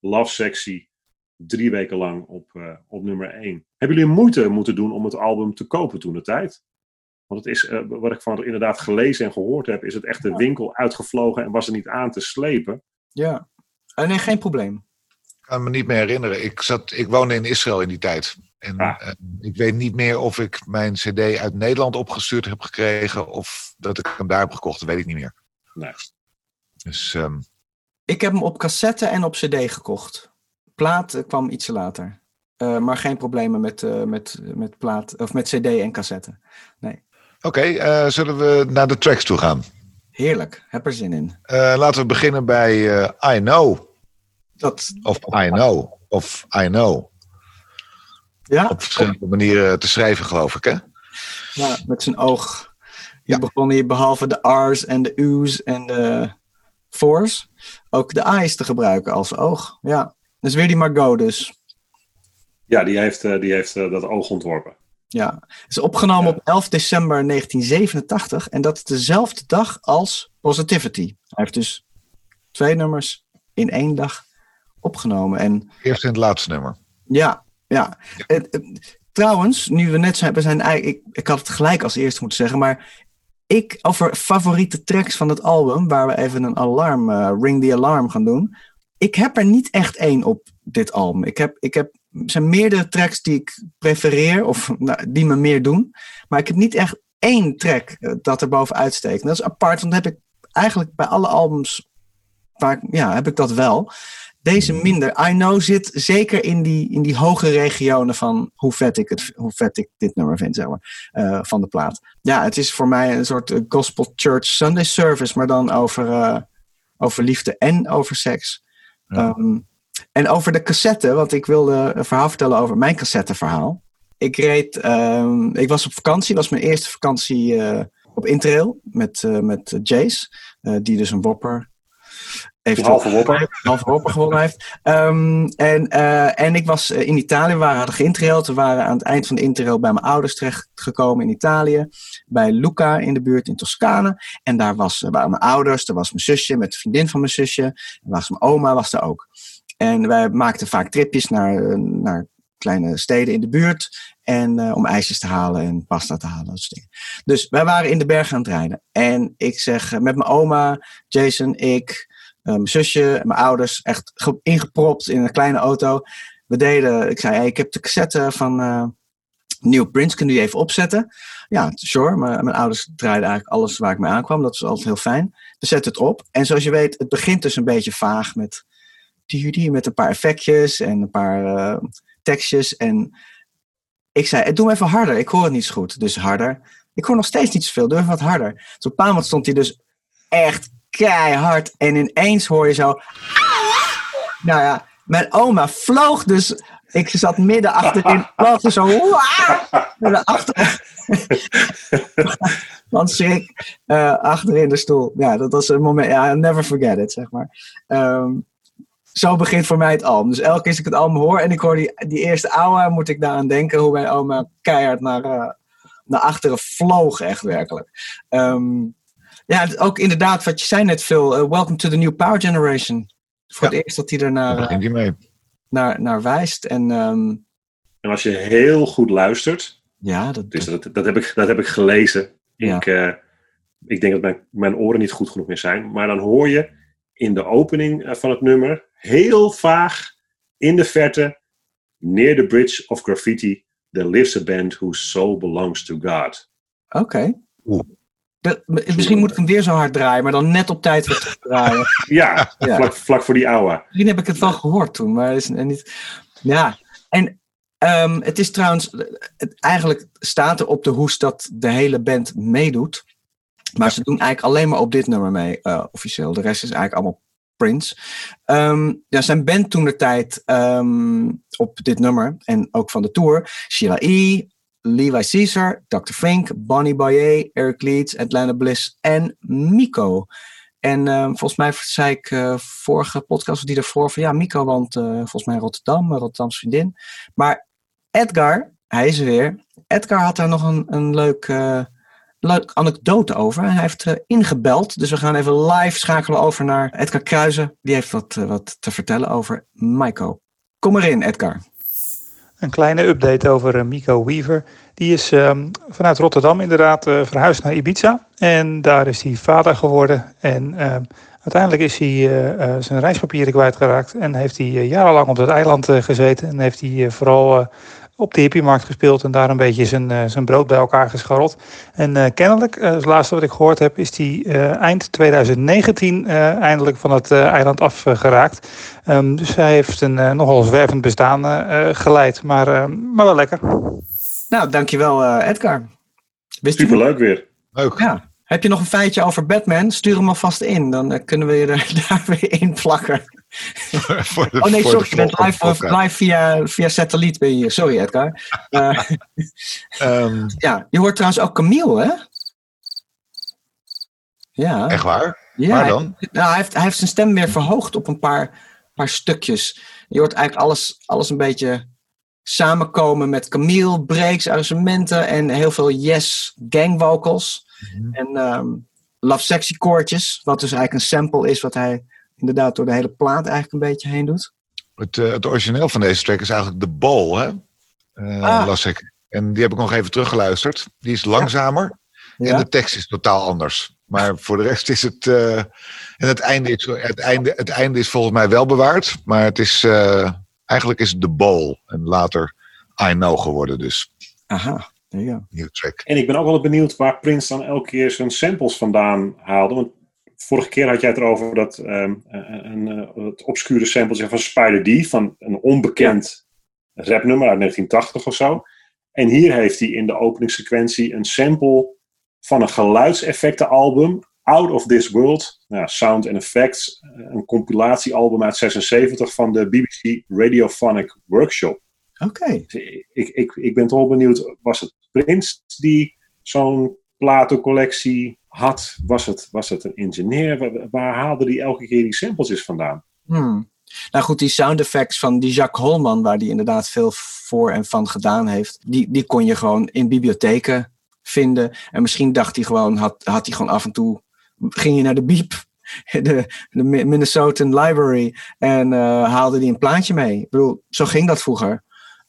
Love Sexy drie weken lang op, op nummer 1. Hebben jullie moeite moeten doen om het album te kopen toen de tijd? Want het is, eh, wat ik van inderdaad gelezen en gehoord heb, is het echt de winkel uitgevlogen en was er niet aan te slepen. Ja. Eh, nee, geen probleem. Ik kan me niet meer herinneren. Ik, zat, ik woonde in Israël in die tijd. En Ah. eh, ik weet niet meer of ik mijn cd uit Nederland opgestuurd heb gekregen... of dat ik hem daar heb gekocht. Dat weet ik niet meer. Nee. Dus ehm, Ik heb hem op cassette en op cd gekocht. Plaat eh, kwam iets later. Eh, maar geen problemen met, eh, met, met, plaat, of met cd en cassette. Oké, eh, zullen we naar de tracks toe gaan? Heerlijk, heb er zin in. Eh, laten we beginnen bij eh, I Know. Dat, Of I Know. Of I Know. ja, Op verschillende manieren te schrijven, geloof ik, hè? ja, met zijn oog. Je Ja. begon hier behalve de R's en de U's en de For's ook de I's te gebruiken als oog. Ja, dus weer die Margot dus. Ja, die heeft, eh, die heeft dat oog ontworpen. Ja, het is opgenomen Ja. op 11 december 1987 en dat is dezelfde dag als Positivity. Hij heeft dus twee nummers in één dag opgenomen. En Eerst in het laatste nummer. ja, Ja. Het- het- trouwens, nu we net zijn, we zijn ik, ik had het gelijk als eerste moeten zeggen, maar ik over favoriete tracks van het album, waar we even een alarm, eh, ring the alarm gaan doen. Ik heb er niet echt één op dit album. Ik heb, ik heb, zijn meerdere tracks die ik prefereer, of nou, die me meer doen. Maar ik heb niet echt één track eh, dat er bovenuit steekt. En dat is apart, want dat heb ik eigenlijk bij alle albums, vaak, ja, heb ik dat wel. Deze minder. I Know zit zeker in die, in die hoge regionen van hoe vet ik, het, hoe vet ik dit nummer vind, zeg maar, eh, van de plaat. Ja, het is voor mij een soort eh, gospel church Sunday service, maar dan over, over liefde en over seks. Ja. Ehm, en over de cassette, want ik wilde een verhaal vertellen over mijn cassetteverhaal. Ik reed, ehm, ik was op vakantie, was mijn eerste vakantie eh, op Interrail met, eh, met Jace, eh, die dus een wopper heeft. Een halve wopper. halve wopper gewonnen heeft. Ehm, en, en ik was in Italië, we waren hadden. We waren aan het eind van de interrail bij mijn ouders terechtgekomen in Italië. Bij Luca in de buurt in Toscane. En daar was, waren mijn ouders, daar was mijn zusje met de vriendin van mijn zusje. En was mijn oma was er ook. En wij maakten vaak tripjes naar, eh, naar kleine steden in de buurt. En eh, om ijsjes te halen en pasta te halen. Dat soort dingen. Dus wij waren in de bergen aan het rijden. En ik zeg eh, met mijn oma, Jason, ik, mijn zusje, mijn ouders, echt ge- ingepropt in een kleine auto. We deden, ik zei, ik heb de cassette van New Prince, kunnen die even opzetten? Ja, sure. Mijn ouders draaiden eigenlijk alles waar ik mee aankwam. Dat was altijd heel fijn. We zetten het op. En zoals je weet, het begint dus een beetje vaag met, met een paar effectjes en een paar eh, tekstjes. En ik zei, doe hem even harder. Ik hoor het niet zo goed. Dus harder. Ik hoor nog steeds niet zoveel. Doe even wat harder. Dus op stond hij dus echt keihard. En ineens hoor je zo... Nou ja, mijn oma vloog dus... Ik zat midden achterin. Vloog zo... Achter. <laughs> Van schrik. eh, achter in de stoel. Ja, dat was een moment... Ja, I'll never forget it, zeg maar. Ehm, zo begint voor mij het album. Dus elke keer als ik het album hoor en ik hoor die, die eerste ouwe, moet ik daaraan denken hoe mijn oma keihard naar, eh, naar achteren vloog, echt werkelijk. Ehm, ja, ook inderdaad, wat je zei net veel, eh, welcome to the new power generation. Voor Ja. het eerst dat hij er naar, eh, naar, naar wijst. En ehm, En als je heel goed luistert, ja, dat, dus dat, dat, heb, ik, dat heb ik gelezen. Ja. Ik, eh, ik denk dat mijn, mijn oren niet goed genoeg meer zijn. Maar dan hoor je in de opening van het nummer heel vaag in de verte. Near the bridge of graffiti, there lives a band whose soul belongs to God. oké. Misschien moet ik hem weer zo hard draaien, maar dan net op tijd weer terugdraaien. <laughs> Ja, Ja. Vlak, vlak voor die ouwe. Misschien heb ik het wel gehoord toen, maar is en niet. Ja, en ehm, het is trouwens, het, eigenlijk staat er op de hoes dat de hele band meedoet. Maar ze doen eigenlijk alleen maar op dit nummer mee, eh, officieel. De rest is eigenlijk allemaal Prince. Ehm, ja, zijn band toen de tijd ehm, op dit nummer en ook van de tour: Sheila E., Levi Caesar, Dr. Fink, Bonnie Boyer, Eric Leeds, Atlanta Bliss en Miko. En ehm, volgens mij zei ik eh, vorige podcast of die ervoor van ja, Miko woont eh, volgens mij in Rotterdam, een Rotterdamse vriendin. Maar Edgar, hij is er weer. Edgar had daar nog een, een leuk, eh, leuk anekdote over. Hij heeft eh, ingebeld, dus we gaan even live schakelen over naar Edgar Kruijzen. Die heeft wat, eh, wat te vertellen over Miko. Kom erin, Edgar. Een kleine update over eh, Mico Weaver. Die is ehm, vanuit Rotterdam inderdaad verhuisd naar Ibiza. En daar is hij vader geworden. En ehm, uiteindelijk is hij zijn reispapieren kwijtgeraakt. En heeft hij jarenlang op dat eiland gezeten. En heeft hij vooral op de hippiemarkt gespeeld. En daar een beetje zijn, eh, zijn brood bij elkaar gescharreld. En eh, kennelijk, eh, het laatste wat ik gehoord heb, is hij eh, eind 2019 eh, eindelijk van het eh, eiland afgeraakt. Ehm, dus hij heeft een eh, nogal zwervend bestaan geleid, maar, maar wel lekker. Nou, dankjewel eh, Edgar. Wist u Superleuk weer. Leuk. Ja. Heb je nog een feitje over Batman? Stuur hem alvast in. Dan eh, kunnen we je er <laughs> daar weer in plakken. <laughs> Voor de- Oh nee, sorry. Je bent live, podcast. live via, via satelliet ben je hier. Sorry Edgar. <laughs> Eh, Ehm, ja, je hoort trouwens ook Camille, hè? Ja. echt waar? ja Waar hij- dan? nou, hij, heeft, hij heeft zijn stem weer verhoogd op een paar, paar stukjes. Je hoort eigenlijk alles, alles een beetje samenkomen met Camille, breaks, arrangementen en heel veel yes gang vocals. Mhm. En ehm, Love Sexy koortjes, wat dus eigenlijk een sample is wat hij inderdaad door de hele plaat eigenlijk een beetje heen doet. Het, eh, het origineel van deze track is eigenlijk de Ball, hè? Eh, Ah. las ik. En die heb ik nog even teruggeluisterd. Die is langzamer en de tekst is totaal anders. Maar voor de rest is het. eh, en het einde is, het, einde, het einde is volgens mij wel bewaard. Maar het is. eigenlijk is het de Ball. En later I Know geworden, dus. Aha, Nieuw track. En ik ben ook wel benieuwd waar Prince dan elke keer zijn samples vandaan haalde. Want vorige keer had jij het erover dat ehm, een, een, eh, het obscure sample van Spider D. Van een onbekend rapnummer uit 1980 of zo. En hier heeft hij in de openingssequentie een sample van een geluidseffectenalbum. Out of This World. Nou, Sound and Effects. eh, Een compilatiealbum uit 76 van de BBC Radiophonic Workshop. Oké. Dus ik, ik, ik ben toch wel benieuwd, was het Prins die zo'n platencollectie had? Was het, was het een engineer? Waar, waar haalde die elke keer die samples vandaan? Hmm. Nou goed, die sound effects van die Jacques Holman, waar die inderdaad veel voor en van gedaan heeft, die, die kon je gewoon in bibliotheken vinden. En misschien dacht hij gewoon, had, had hij gewoon af en toe, ging je naar de Beep, <laughs> de, de Mi- Minnesotan Library, en eh, haalde hij een plaatje mee. Ik bedoel, zo ging dat vroeger.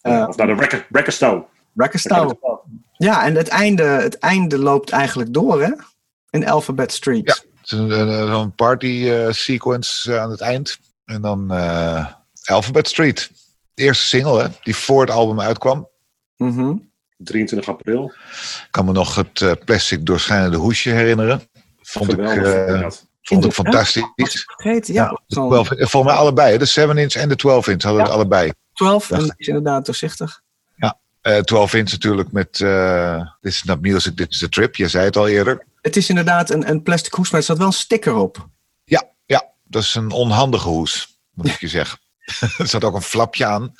Eh, of naar de record, record store. Record Store. Ja, en het einde, het einde loopt eigenlijk door, hè? In Alphabet Street. Ja. Zo'n party eh, sequence eh, aan het eind. En dan eh, Alphabet Street. De eerste single, hè, die voor het album uitkwam. Mhm. 23 april. Ik kan me nog het plastic doorschijnende hoesje herinneren. Vond ik, Geweldig. ik dat. vond ik fantastisch. Vergeten, ja. Ja, zo'n 12, volgens mij allebei. De 7 inch en de 12 inch hadden Ja. het allebei. 12, en Dacht die is inderdaad doorzichtig. Eh 12 inch natuurlijk met eh This is not music, this is a trip. Je zei het al eerder. Het is inderdaad een, een plastic hoes, maar er staat wel een sticker op. Ja, ja, dat is een onhandige hoes, moet ik je zeggen. <laughs> er zat ook een flapje aan.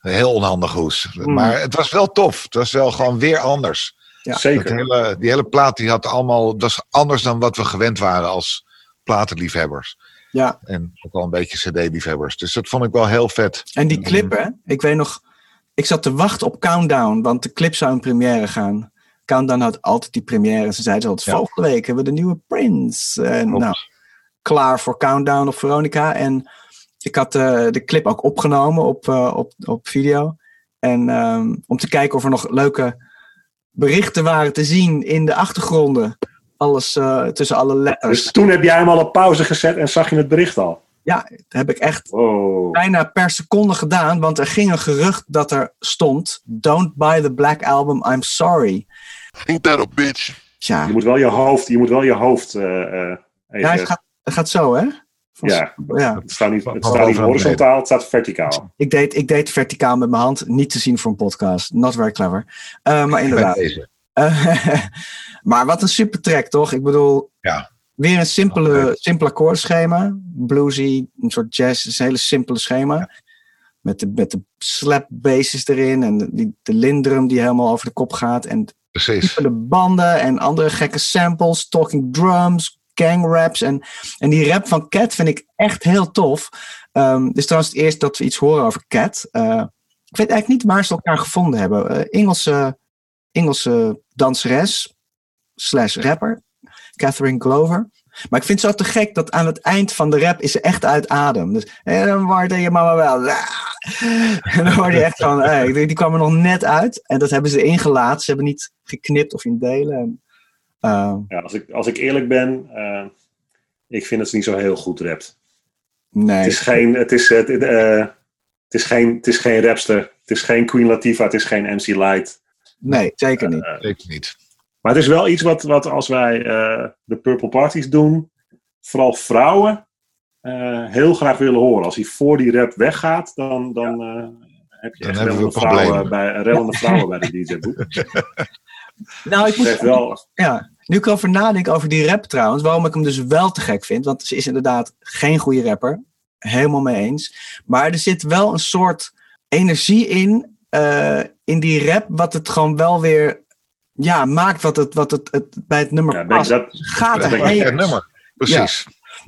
Een heel onhandige hoes. Hmm. Maar het was wel tof. Het was wel gewoon weer anders. Ja. Zeker. hele, die hele plaat die had allemaal, dat is anders dan wat we gewend waren als platenliefhebbers. Ja, En ook wel een beetje cd-liefhebbers. Dus dat vond ik wel heel vet. en die clip, hè? Ik weet nog, ik zat te wachten op Countdown, want de clip zou in première gaan. Countdown had altijd die première. Ze zeiden altijd, Ja. volgende week hebben we de nieuwe Prince. En Klopt. nou, klaar voor Countdown op Veronica. En ik had eh, de clip ook opgenomen op, eh, op, op video. En ehm, om te kijken of er nog leuke berichten waren te zien in de achtergronden. Alles eh, tussen alle letters. Dus toen heb jij hem al op pauze gezet en zag je het bericht al. Ja, dat heb ik echt Wow. bijna per seconde gedaan, want er ging een gerucht dat er stond: Don't buy the Black Album, I'm sorry. Ain't that a bitch? Tja, Je moet wel je hoofd, je moet wel je hoofd eh, eh, even... ja, het, gaat, het gaat zo, hè? Ja. ja. Het staat niet, het staat niet horizontaal, het staat verticaal. Ik, deed, ik deed verticaal met mijn hand, niet te zien voor een podcast. Not very clever. Eh, maar inderdaad. Eh, <laughs> maar wat een super track, toch? Ik bedoel, Ja. weer een simpele, simpel akkoordschema. Bluesy, een soort jazz, een hele simpele schema. Met de, met de slap basses erin en de, die, de lindrum die helemaal over de kop gaat. En Precies. de banden en andere gekke samples, talking drums, gang raps. En, en die rap van Cat vind ik echt heel tof. Dit is trouwens het eerst dat we iets horen over Cat. Eh, ik weet eigenlijk niet waar ze elkaar gevonden hebben. Eh, Engelse, Engelse danseres slash rapper, Catherine Glover. Maar ik vind het zo te gek dat aan het eind van de rap is ze echt uit adem. Dus, en dan waarde je mama wel. <laughs> En dan hoorde je echt van, hey, die, kwam er nog net uit. En dat hebben ze ingelaten. Ze hebben niet geknipt of in delen. En, eh, Ja, als, ik, als ik eerlijk ben, eh, ik vind dat ze niet zo heel goed rapt. nee. Het is geen, het is, het, eh, het is geen, het is geen rapster. Het is geen Queen Latifah, het is geen MC Light. Nee, zeker niet. Zeker niet. Maar het is wel iets wat, wat als wij eh, de Purple Parties doen, vooral vrouwen eh, heel graag willen horen. Als hij voor die rap weggaat, dan, dan eh, heb je Dan echt rellende vrouwen, bij, rellende vrouwen bij de DJ-boek. <laughs> Nou, ik moet, wel, ja, nu ik erover nadenk over die rap trouwens, waarom ik hem dus wel te gek vind. Want ze is inderdaad geen goede rapper. Helemaal mee eens. Maar er zit wel een soort energie in, eh, in die rap, wat het gewoon wel weer ja, maakt wat het, wat het, het bij het nummer ja, past. dat, Gaat dat Het nummer. Precies.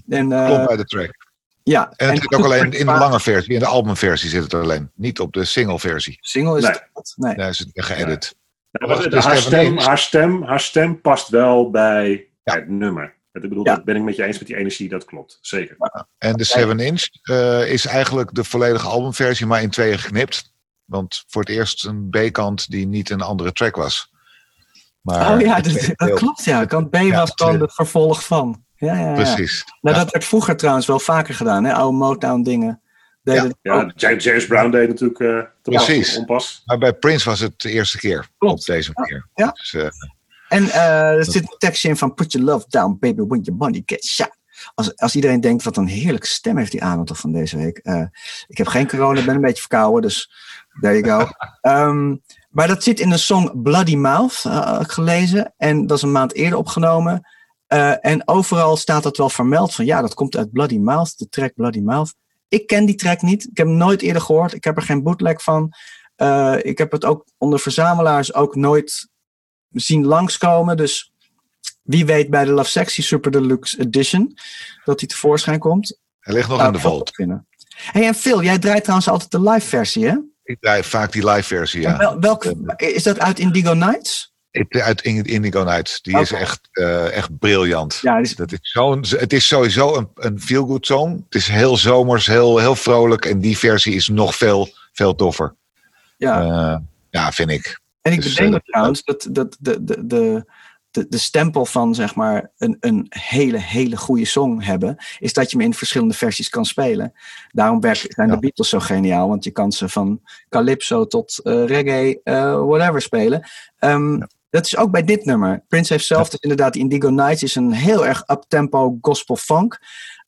En, eh, Klopt bij de track. ja, En het zit ook alleen in de lange versie. In de albumversie zit het alleen. Niet op de single versie. single is Nee. het. Nee. Daar is het geëdit. Nou, haar, dus Stefan stem, haar, stem, haar stem past wel bij Ja. het nummer. Ik bedoel, Ja. dat ben ik met je eens met die energie, dat klopt. Zeker. En de 7 inch eh, is eigenlijk de volledige albumversie, maar in tweeën geknipt. Want voor het eerst een B-kant die niet een andere track was. Maar oh ja, het dat, klopt ja. Kant B Ja, was dan het vervolg van. Ja, ja, ja. Precies. Nou, Ja. dat werd vroeger trouwens wel vaker gedaan, hè? Oude Motown dingen. Deden het Ja. James, Brown deed natuurlijk eh te pas, Precies. onpas. Maar bij Prince was het de eerste keer. Klopt. Op deze manier. Ja. Dus, eh, En eh, er zit een tekstje in van Put your love down, baby, when your money gets shot. Als, als iedereen denkt, wat een heerlijke stem heeft die Arnold toch van deze week. Eh, ik heb geen corona, ik ben een beetje verkouden, dus there you go. Ehm, maar dat zit in de song Bloody Mouth, eh, gelezen. En dat is een maand eerder opgenomen. Eh, en overal staat dat wel vermeld van, ja, dat komt uit Bloody Mouth, de track Bloody Mouth. Ik ken die track niet, ik heb hem nooit eerder gehoord. Ik heb er geen bootleg van. Eh, ik heb het ook onder verzamelaars ook nooit zien langskomen. Dus wie weet bij de Love Sexy Super Deluxe Edition dat hij tevoorschijn komt. hij ligt nog in de vault. Hey, en Phil, jij draait trouwens altijd de live versie, hè? Ik draai vaak die live versie, ja. Wel, welk, is dat uit Indigo Nights? Uit Indigo Nights. Die is echt, eh, echt briljant. Ja, is- Dat is zo'n, het is sowieso een, een feel-good song. Het is heel zomers, heel, heel vrolijk. En die versie is nog veel, veel toffer. ja. Eh, ja, vind ik. en ik dus, bedenk eh, trouwens dat, dat de, de, de, de, de stempel van zeg maar een, een hele, hele goede song hebben, is dat je hem in verschillende versies kan spelen. Daarom werken, zijn Ja. de Beatles zo geniaal, want je kan ze van calypso tot eh, reggae, eh, whatever spelen. Ehm, Dat is ook bij dit nummer. Prince heeft zelf, dus inderdaad, Indigo Nights is een heel erg up-tempo gospel funk.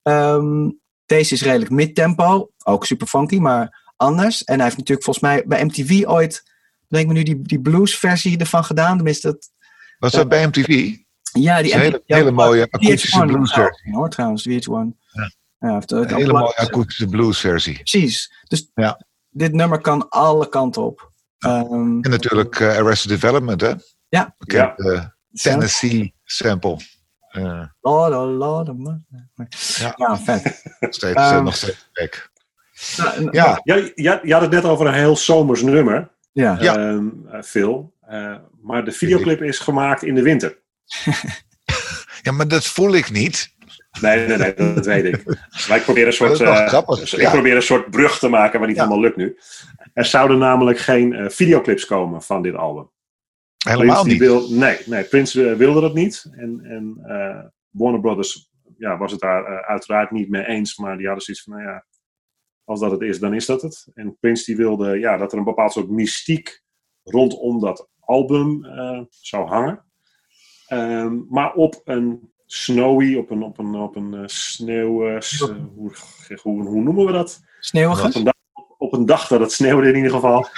Ehm, deze is redelijk mid-tempo, ook super funky, maar anders. En hij heeft natuurlijk volgens mij bij MTV ooit, denk me nu, die, die blues versie ervan gedaan. Tenminste, dat, Was dat bij MTV? ja, die Een hele- ja, hele mooie VH1 akoestische was blues het ook, versie. hoor, trouwens, VH1. Ja. Ja, het Een hele mooie akoestische blues versie. Precies. Dus Ja. dit nummer kan alle kanten op. Ehm, En natuurlijk eh, Arrested Development, hè? Ja. Bekend, eh, Tennessee sample. Eh, Lord, oh Lord, oh Ja. ja, vet. nog steeds, eh, Ehm, nog steeds gek. Nou, Ja, Ja, je, je had het net over een heel zomers nummer, ja. Ja. ehm, eh, Phil. Maar de videoclip is gemaakt in de winter. <laughs> ja, maar dat voel ik niet. Nee, nee, nee, dat weet ik. Maar ik probeer een soort, eh, grappig, ik ja. probeer een soort brug te maken, maar niet Ja. helemaal lukt nu. Er zouden namelijk geen eh, videoclips komen van dit album. Helemaal Prince, niet. Wil, nee, nee, Prince eh, wilde dat niet. En, en Warner Brothers ja, was het daar uiteraard niet mee eens. Maar die hadden zoiets van, nou ja, als dat het is, dan is dat het. En Prince die wilde ja, dat er een bepaald soort mystiek rondom dat album eh, zou hangen. Ehm, maar op een snowy, op een, op een, op een eh, sneeuw... eh, hoe, hoe, hoe noemen we dat? Sneeuwige? Op een, dag, op een dag dat het sneeuwde in ieder geval. <laughs>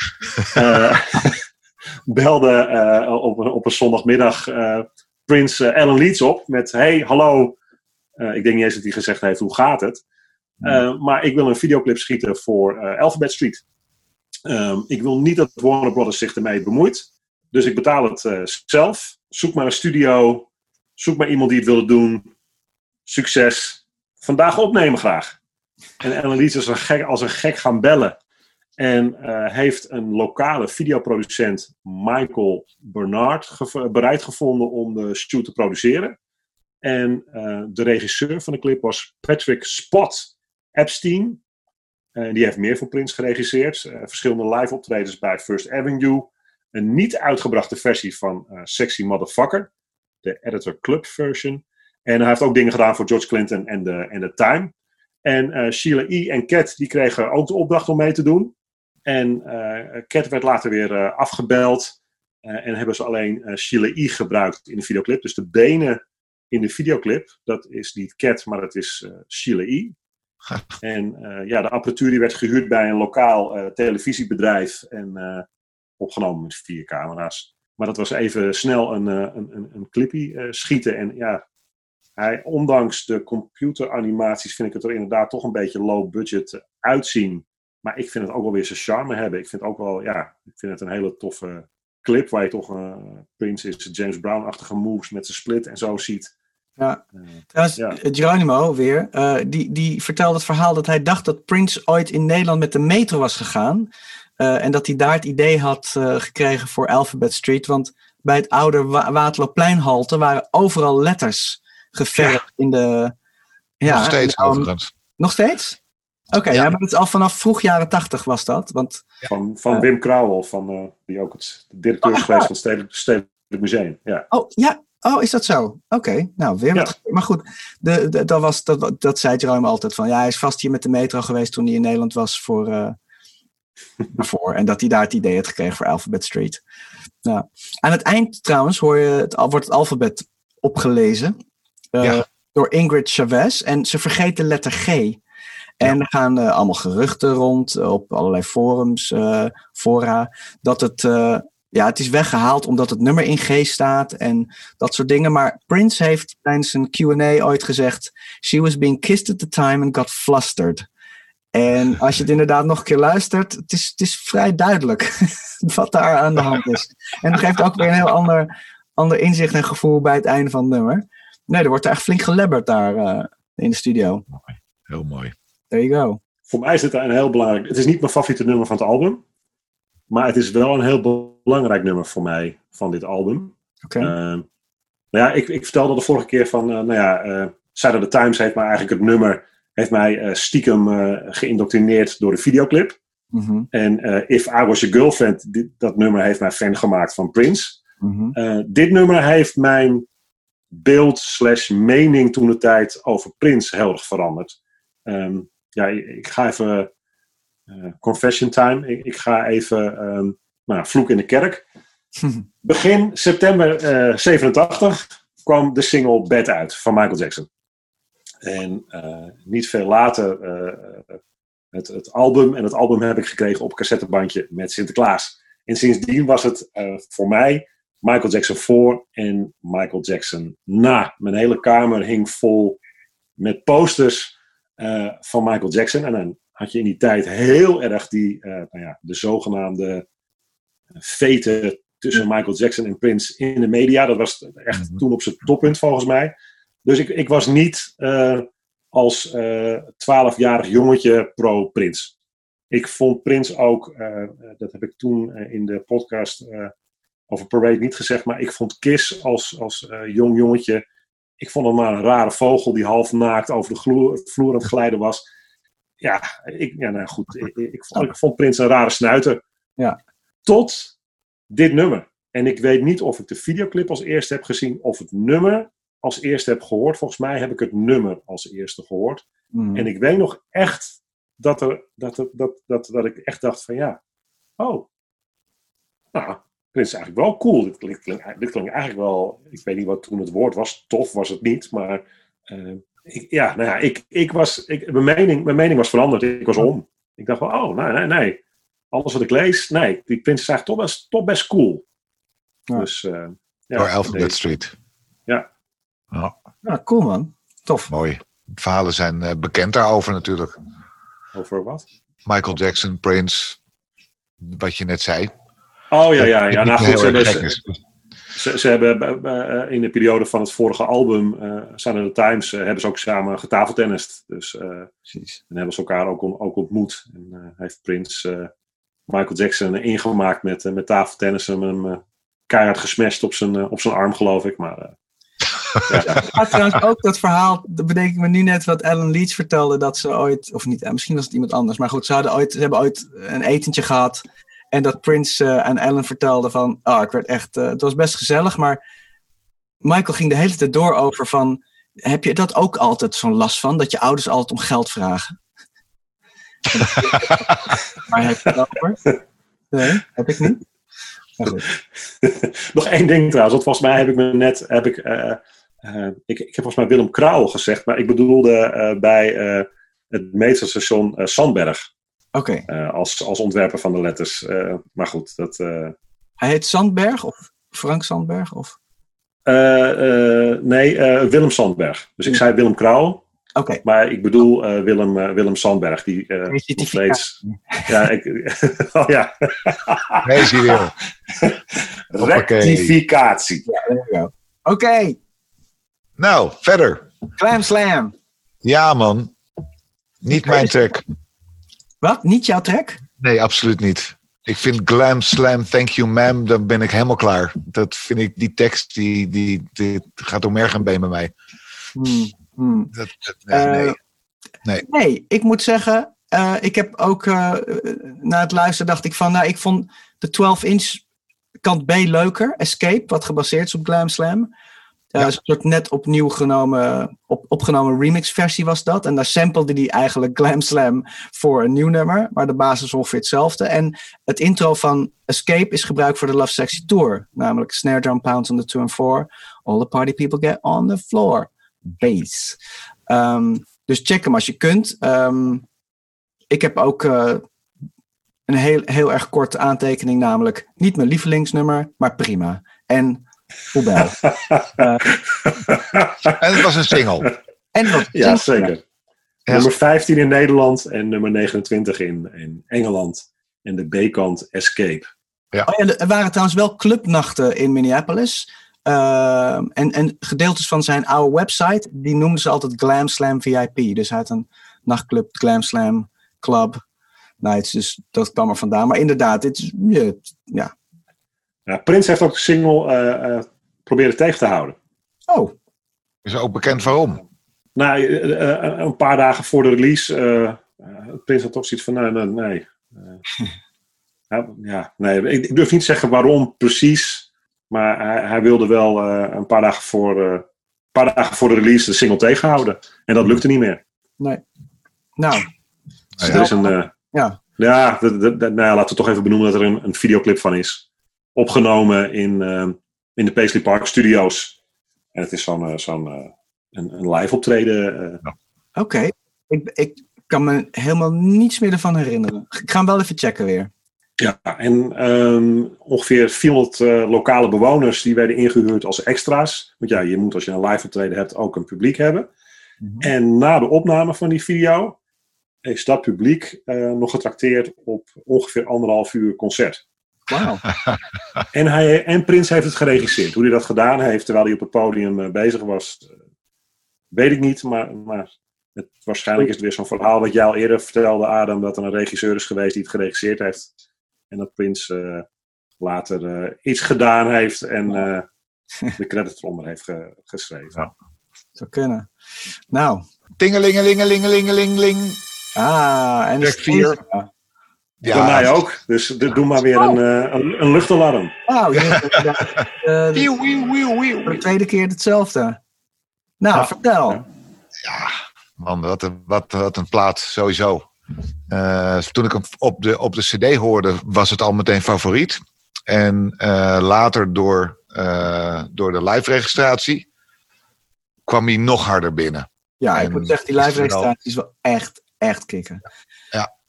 <laughs> belde op, een, op een zondagmiddag Prins Alan Leeds op met: Hey, hallo. Ik denk niet eens dat hij gezegd heeft: Hoe gaat het? Eh, maar ik wil een videoclip schieten voor eh, Alphabet Street. Ehm, ik wil niet dat Warner Brothers zich ermee bemoeit. Dus ik betaal het eh, zelf. Zoek maar een studio. Zoek maar iemand die het wil doen. Succes. Vandaag opnemen graag. En Leeds is een gek, als een gek gaan bellen. En eh, heeft een lokale videoproducent, Michael Bernard, bereid gevonden om de shoot te produceren. En eh, de regisseur van de clip was Patrick Spot Epstein. Die heeft meer voor Prince geregisseerd. Verschillende live optredens bij First Avenue. Een niet uitgebrachte versie van eh, Sexy Motherfucker. De Editor Club version. En hij heeft ook dingen gedaan voor George Clinton en de, en de Time. En eh, Sheila E. en Cat die kregen ook de opdracht om mee te doen. En eh Cat werd later weer afgebeld. En hebben ze alleen Sheila E. gebruikt in de videoclip. Dus de benen in de videoclip, dat is niet Cat, maar dat is Sheila E. <laughs> En ja, de apparatuur die werd gehuurd bij een lokaal televisiebedrijf. En opgenomen met vier camera's. Maar dat was even snel een, eh, een, een, een clipje eh, schieten. En ja, hij, ondanks de computeranimaties vind ik het er inderdaad toch een beetje low budget uitzien. Maar ik vind het ook wel weer zijn charme hebben. Ik vind het ook wel, ja, ik vind het een hele toffe clip waar je toch uh, Prince is James Brown-achtige moves met zijn split en zo ziet. Ja. Trouwens, ja. Geronimo weer, uh, die, die vertelde het verhaal dat hij dacht dat Prince ooit in Nederland met de metro was gegaan. Uh, en dat hij daar het idee had uh, gekregen voor Alphabet Street. Want bij het oude Wa Waterloopleinhalte waren overal letters geverfd in de... Ja, Nog steeds de- overigens. Nog steeds? Oké, ja. maar het is al vanaf vroeg jaren tachtig was dat. Want, Van, van. Wim Krauwel, van, eh, die ook het directeur is echt geweest waar? van het Stedelijk, Stedelijk Museum. Ja. oh, ja. Oh, is dat zo? Oké, nou, weer wat. Maar goed, de, de, dat, was, dat, dat zei Jerome altijd van... Ja, hij is vast hier met de metro geweest toen hij in Nederland was voor... eh daarvoor. En dat hij daar het idee had gekregen voor Alphabet Street. Nou, aan het eind trouwens hoor je het, wordt het alfabet opgelezen. eh, Ja. Door Ingrid Chavez. En ze vergeet de letter G. En er gaan eh, allemaal geruchten rond eh, op allerlei forums, fora, dat het, ja, het is weggehaald omdat het nummer in G staat en dat soort dingen. Maar Prince heeft tijdens een Q&A ooit gezegd, she was being kissed at the time and got flustered. En als je het inderdaad nog een keer luistert, het is, het is vrij duidelijk <laughs> wat daar aan de hand is. En het geeft ook weer een heel ander, ander inzicht en gevoel bij het einde van het nummer. Nee, er wordt echt flink gelebberd daar eh, in de studio. Heel mooi. There you go. Voor mij is dit een heel belangrijk... Het is niet mijn favoriete nummer van het album. Maar het is wel een heel belangrijk nummer voor mij van dit album. Oké. Eh, nou ja, ik, ik vertelde de vorige keer van... eh, nou ja, eh Side of the Times heeft mij eigenlijk het nummer... heeft mij eh, stiekem eh, geïndoctrineerd door de videoclip. Mhm, En eh, If I Was Your Girlfriend, dit, dat nummer heeft mij fan gemaakt van Prince. mhm. Dit nummer heeft mijn beeld slash mening toen de tijd over Prince heel erg veranderd. Ehm, ja, ik, ga even confession time. Ik, ik ga even ehm, nou, vloek in de kerk. <laughs> Begin september eh 87 kwam de single Bad uit van Michael Jackson. En eh, niet veel later eh, het, het album. En het album heb ik gekregen op cassettebandje met Sinterklaas. En sindsdien was het eh, voor mij Michael Jackson voor en Michael Jackson na. Mijn hele kamer hing vol met posters eh, van Michael Jackson. En dan had je in die tijd heel erg die, eh, nou ja, de zogenaamde veten tussen Michael Jackson en Prince in de media. Dat was echt Mhm. toen op zijn toppunt volgens mij. Dus ik, ik was niet eh, als twaalfjarig jongetje pro-Prince. Ik vond Prince ook, eh, dat heb ik toen eh, in de podcast eh, over Parade niet gezegd, maar ik vond Kiss als, als eh, jong jongetje, ik vond hem maar een rare vogel die half naakt over de gloer, vloer aan het glijden was. Ja, ik, ja nou goed, ik, ik, vond, ik vond Prince een rare snuiter. Ja. Tot dit nummer. En ik weet niet of ik de videoclip als eerste heb gezien of het nummer als eerste heb gehoord. Volgens mij heb ik het nummer als eerste gehoord. Mhm. En ik weet nog echt dat, er, dat, er, dat, dat, dat ik echt dacht van ja, oh, nou, dit is eigenlijk wel cool. Dit klinkt, klinkt- dit klinkt eigenlijk wel, ik weet niet wat toen het woord was, tof was het niet, maar eh, ik, ja, nou ja, ik, ik was, ik, mijn, mening, mijn mening was veranderd. Ik was om. Ik dacht van, oh, nee, nee, nee. Alles wat ik lees, nee, die prins is eigenlijk toch best, toch best cool. Ja. Dus, eh, ja, Door Alphabet Street. Ja. Ja, Ja, cool man. Tof. mooi. Verhalen zijn eh, bekend daarover natuurlijk. Over wat? Michael Jackson, Prince, wat je net zei. Oh ja, ja, ja. Nou goed, ze hebben. Ze, ze hebben eh, eh, in de periode van het vorige album, eh Sun of the Times, hebben ze ook samen getafeltennist. Dus eh, Precies. en hebben ze elkaar ook, on- ook ontmoet. En eh, heeft Prince eh, Michael Jackson ingemaakt met, met tafeltennis en hem eh, keihard gesmashed op zijn, op zijn arm, geloof ik. Maar eh, Ja, trouwens ook dat verhaal, dat bedenk ik me nu net wat Ellen Leach vertelde, dat ze ooit, of niet, eh, misschien was het iemand anders, maar goed, ze, hadden ooit, ze hebben ooit een etentje gehad en dat Prince eh, aan Ellen vertelde van, oh, ik werd echt, eh, het was best gezellig, maar Michael ging de hele tijd door over van, heb je dat ook altijd zo'n last van, dat je ouders altijd om geld vragen? <laughs> maar heb je dat over? Nee, heb ik niet. <laughs> Nog één ding trouwens, want volgens mij heb ik me net, heb ik, eh, ik, ik heb volgens mij Willem Krauw gezegd, maar ik bedoelde eh, bij eh, het meesterstation eh, Sandberg. Oké, eh, als, als ontwerper van de letters. Eh, maar goed, dat. eh, hij heet Sandberg of Frank Sandberg? Of? eh, eh, nee, eh, Willem Sandberg. Dus ik zei Willem Krauw, Oké, maar ik bedoel eh, Willem, Willem Sandberg. Die eh, nog steeds. Ja, ik, <laughs> oh ja. Nee, zie je. Rectificatie. go. Nou, verder. Clam Slam. Ja, man. Niet mijn track. Wat? Niet jouw track? Nee, absoluut niet. Ik vind Glam Slam, Thank You Ma'am, dan ben ik helemaal klaar. Dat vind ik, die tekst, die, die, die gaat door merg en been bij mij. Hmm, hmm. Dat, dat- nee, Eh, nee. Nee, ik moet zeggen, eh, ik heb ook eh, na het luisteren dacht ik van, nou, ik vond de 12-inch kant B leuker, Escape, wat gebaseerd is op Glam Slam. Ja. Een soort net opnieuw genomen, op, opgenomen remix-versie was dat. En daar samplede hij eigenlijk <laughs> Glam Slam voor een nieuw nummer, maar de basis is ongeveer hetzelfde. En het intro van Escape is gebruikt voor de Love Sexy Tour, namelijk snare drum pounds on the 2 and 4. All the party people get on the floor. Bass. Ehm, dus check hem als je kunt. Ehm, ik heb ook eh, een heel, heel erg korte aantekening, namelijk niet mijn lievelingsnummer, maar prima. En Poebel. <laughs> En het was een single. en wat Ja, zeker. Ja. Nummer 15 in Nederland en nummer 29 in, in Engeland. En de B-kant Escape. Oh ja, er waren trouwens wel clubnachten in Minneapolis. Ehm, en, en gedeeltes van zijn oude website, die noemden ze altijd Glam Slam VIP. Dus hij had een nachtclub, Glam Slam Club Nights. Dus dat kwam er vandaan. Maar inderdaad, dit is, ja, Prins heeft ook de single eh, eh, proberen tegen te houden. Oh, Is ook bekend waarom. Nou, eh, een paar dagen voor de release, eh eh, Prins had toch zoiets van, nee, nee, nee. Eh, <laughs> ja, nee ik, ik durf niet te zeggen waarom precies, maar hij, hij wilde wel eh, een paar dagen, voor, eh, paar dagen voor de release de single tegenhouden. En dat lukte niet meer. nee. Nou, Dus er is een, eh, ja. ja, de, de, de- nou ja, laten we toch even benoemen dat er een, een videoclip van is. Opgenomen in, eh, in de Paisley Park Studios. En het is zo'n eh, zo'n eh, een, een live optreden. eh, Oké, ik, ik kan me helemaal niets meer ervan herinneren. Ik ga hem wel even checken weer. Ja, en ehm, ongeveer 400 eh, lokale bewoners die werden ingehuurd als extra's. Want ja, je moet als je een live optreden hebt ook een publiek hebben. En na de opname van die video is dat publiek eh, nog getrakteerd op ongeveer anderhalf uur concert. Wauw. En, hij, en Prins heeft het geregisseerd. Hoe hij dat gedaan heeft terwijl hij op het podium eh, bezig was, eh, weet ik niet. Maar, maar het, waarschijnlijk is het weer zo'n verhaal wat jij al eerder vertelde, Adam, dat er een regisseur is geweest die het geregisseerd heeft. En dat Prins eh, later eh, iets gedaan heeft en eh, de credits eronder heeft ge- geschreven. Zou kunnen. Nou, Tingelingelingelingelingeling. ah, en Track vier. Ja. Bij mij ook. Dus doe maar weer een, eh, een, een luchtalarm. Wauw, <laughs> eh, wieuw, wieuw. voor de tweede keer hetzelfde. Nou, Ja. vertel. Ja, man, wat een, wat, wat een plaat, sowieso. Eh, toen ik hem op de, op de CD hoorde, was het al meteen favoriet. En eh, later door, eh, door de live-registratie kwam hij nog harder binnen. Ja, ik moet zeggen, die live registratie is wel echt, echt kicken.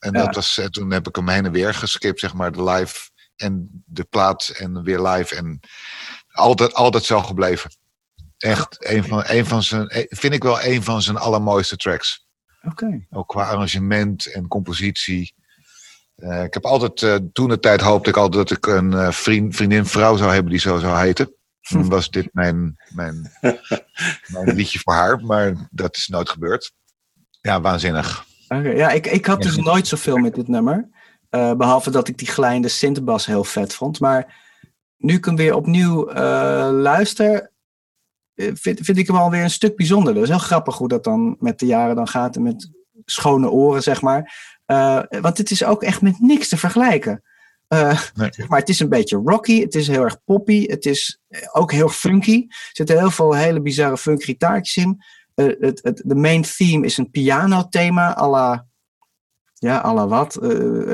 En Ja. dat was, eh, toen heb ik hem heen en weer geskipt, zeg maar, de live en de plaat en weer live. En altijd, altijd zo gebleven. Echt, een van, een van zijn, eh, vind ik wel een van zijn allermooiste tracks. Oké. Ook qua arrangement en compositie. Eh, ik heb altijd, toen de tijd hoopte ik altijd dat ik een vriend, vriendin, vrouw zou hebben die zo zou heten. Dan was dit mijn, mijn, <laughs> mijn liedje voor haar, maar dat is nooit gebeurd. Ja, waanzinnig. Oké, Ja, ik, ik had dus nooit zoveel met dit nummer. Eh, behalve dat ik die glijende synthbas heel vet vond. Maar nu ik hem weer opnieuw eh, luister, eh, vind, vind ik hem alweer een stuk bijzonder. Dat is heel grappig hoe dat dan met de jaren dan gaat. En met schone oren, zeg maar. Want het is ook echt met niks te vergelijken. Nee. <laughs> maar het is een beetje rocky, het is heel erg poppy, het is ook heel funky. Er zitten heel veel hele bizarre funk gitaartjes in. Eh, het, het, de main theme is een pianothema, à la, ja, à la wat? Eh,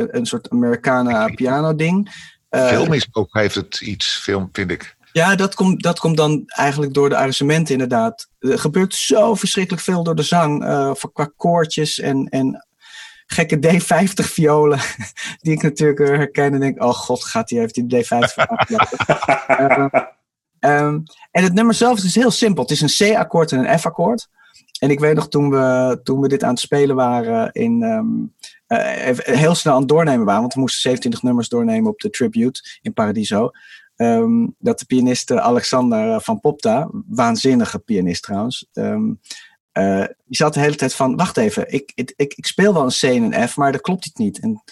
een soort Americana piano ding. Eh, Filmisch ook heeft het iets, film, vind ik. ja, dat komt, dat komt dan eigenlijk door de arrangementen inderdaad. Er gebeurt zo verschrikkelijk veel door de zang. voor qua koortjes en, en gekke D50 violen. <laughs> Die ik natuurlijk herken en denk, oh god, gaat hij heeft die D50 aangelaten. <laughs> Eh, ehm, en het nummer zelf is heel simpel. Het is een C-akkoord en een F-akkoord. En ik weet nog toen we, toen we dit aan het spelen waren in... ehm, eh, heel snel aan het doornemen waren. Want we moesten 27 nummers doornemen op de tribute in Paradiso. Ehm, dat de pianist eh, Alexander eh, van Popta, waanzinnige pianist trouwens, eh, die zat de hele tijd van, wacht even, ik, ik, ik, speel wel een C en een F, maar dat klopt niet. En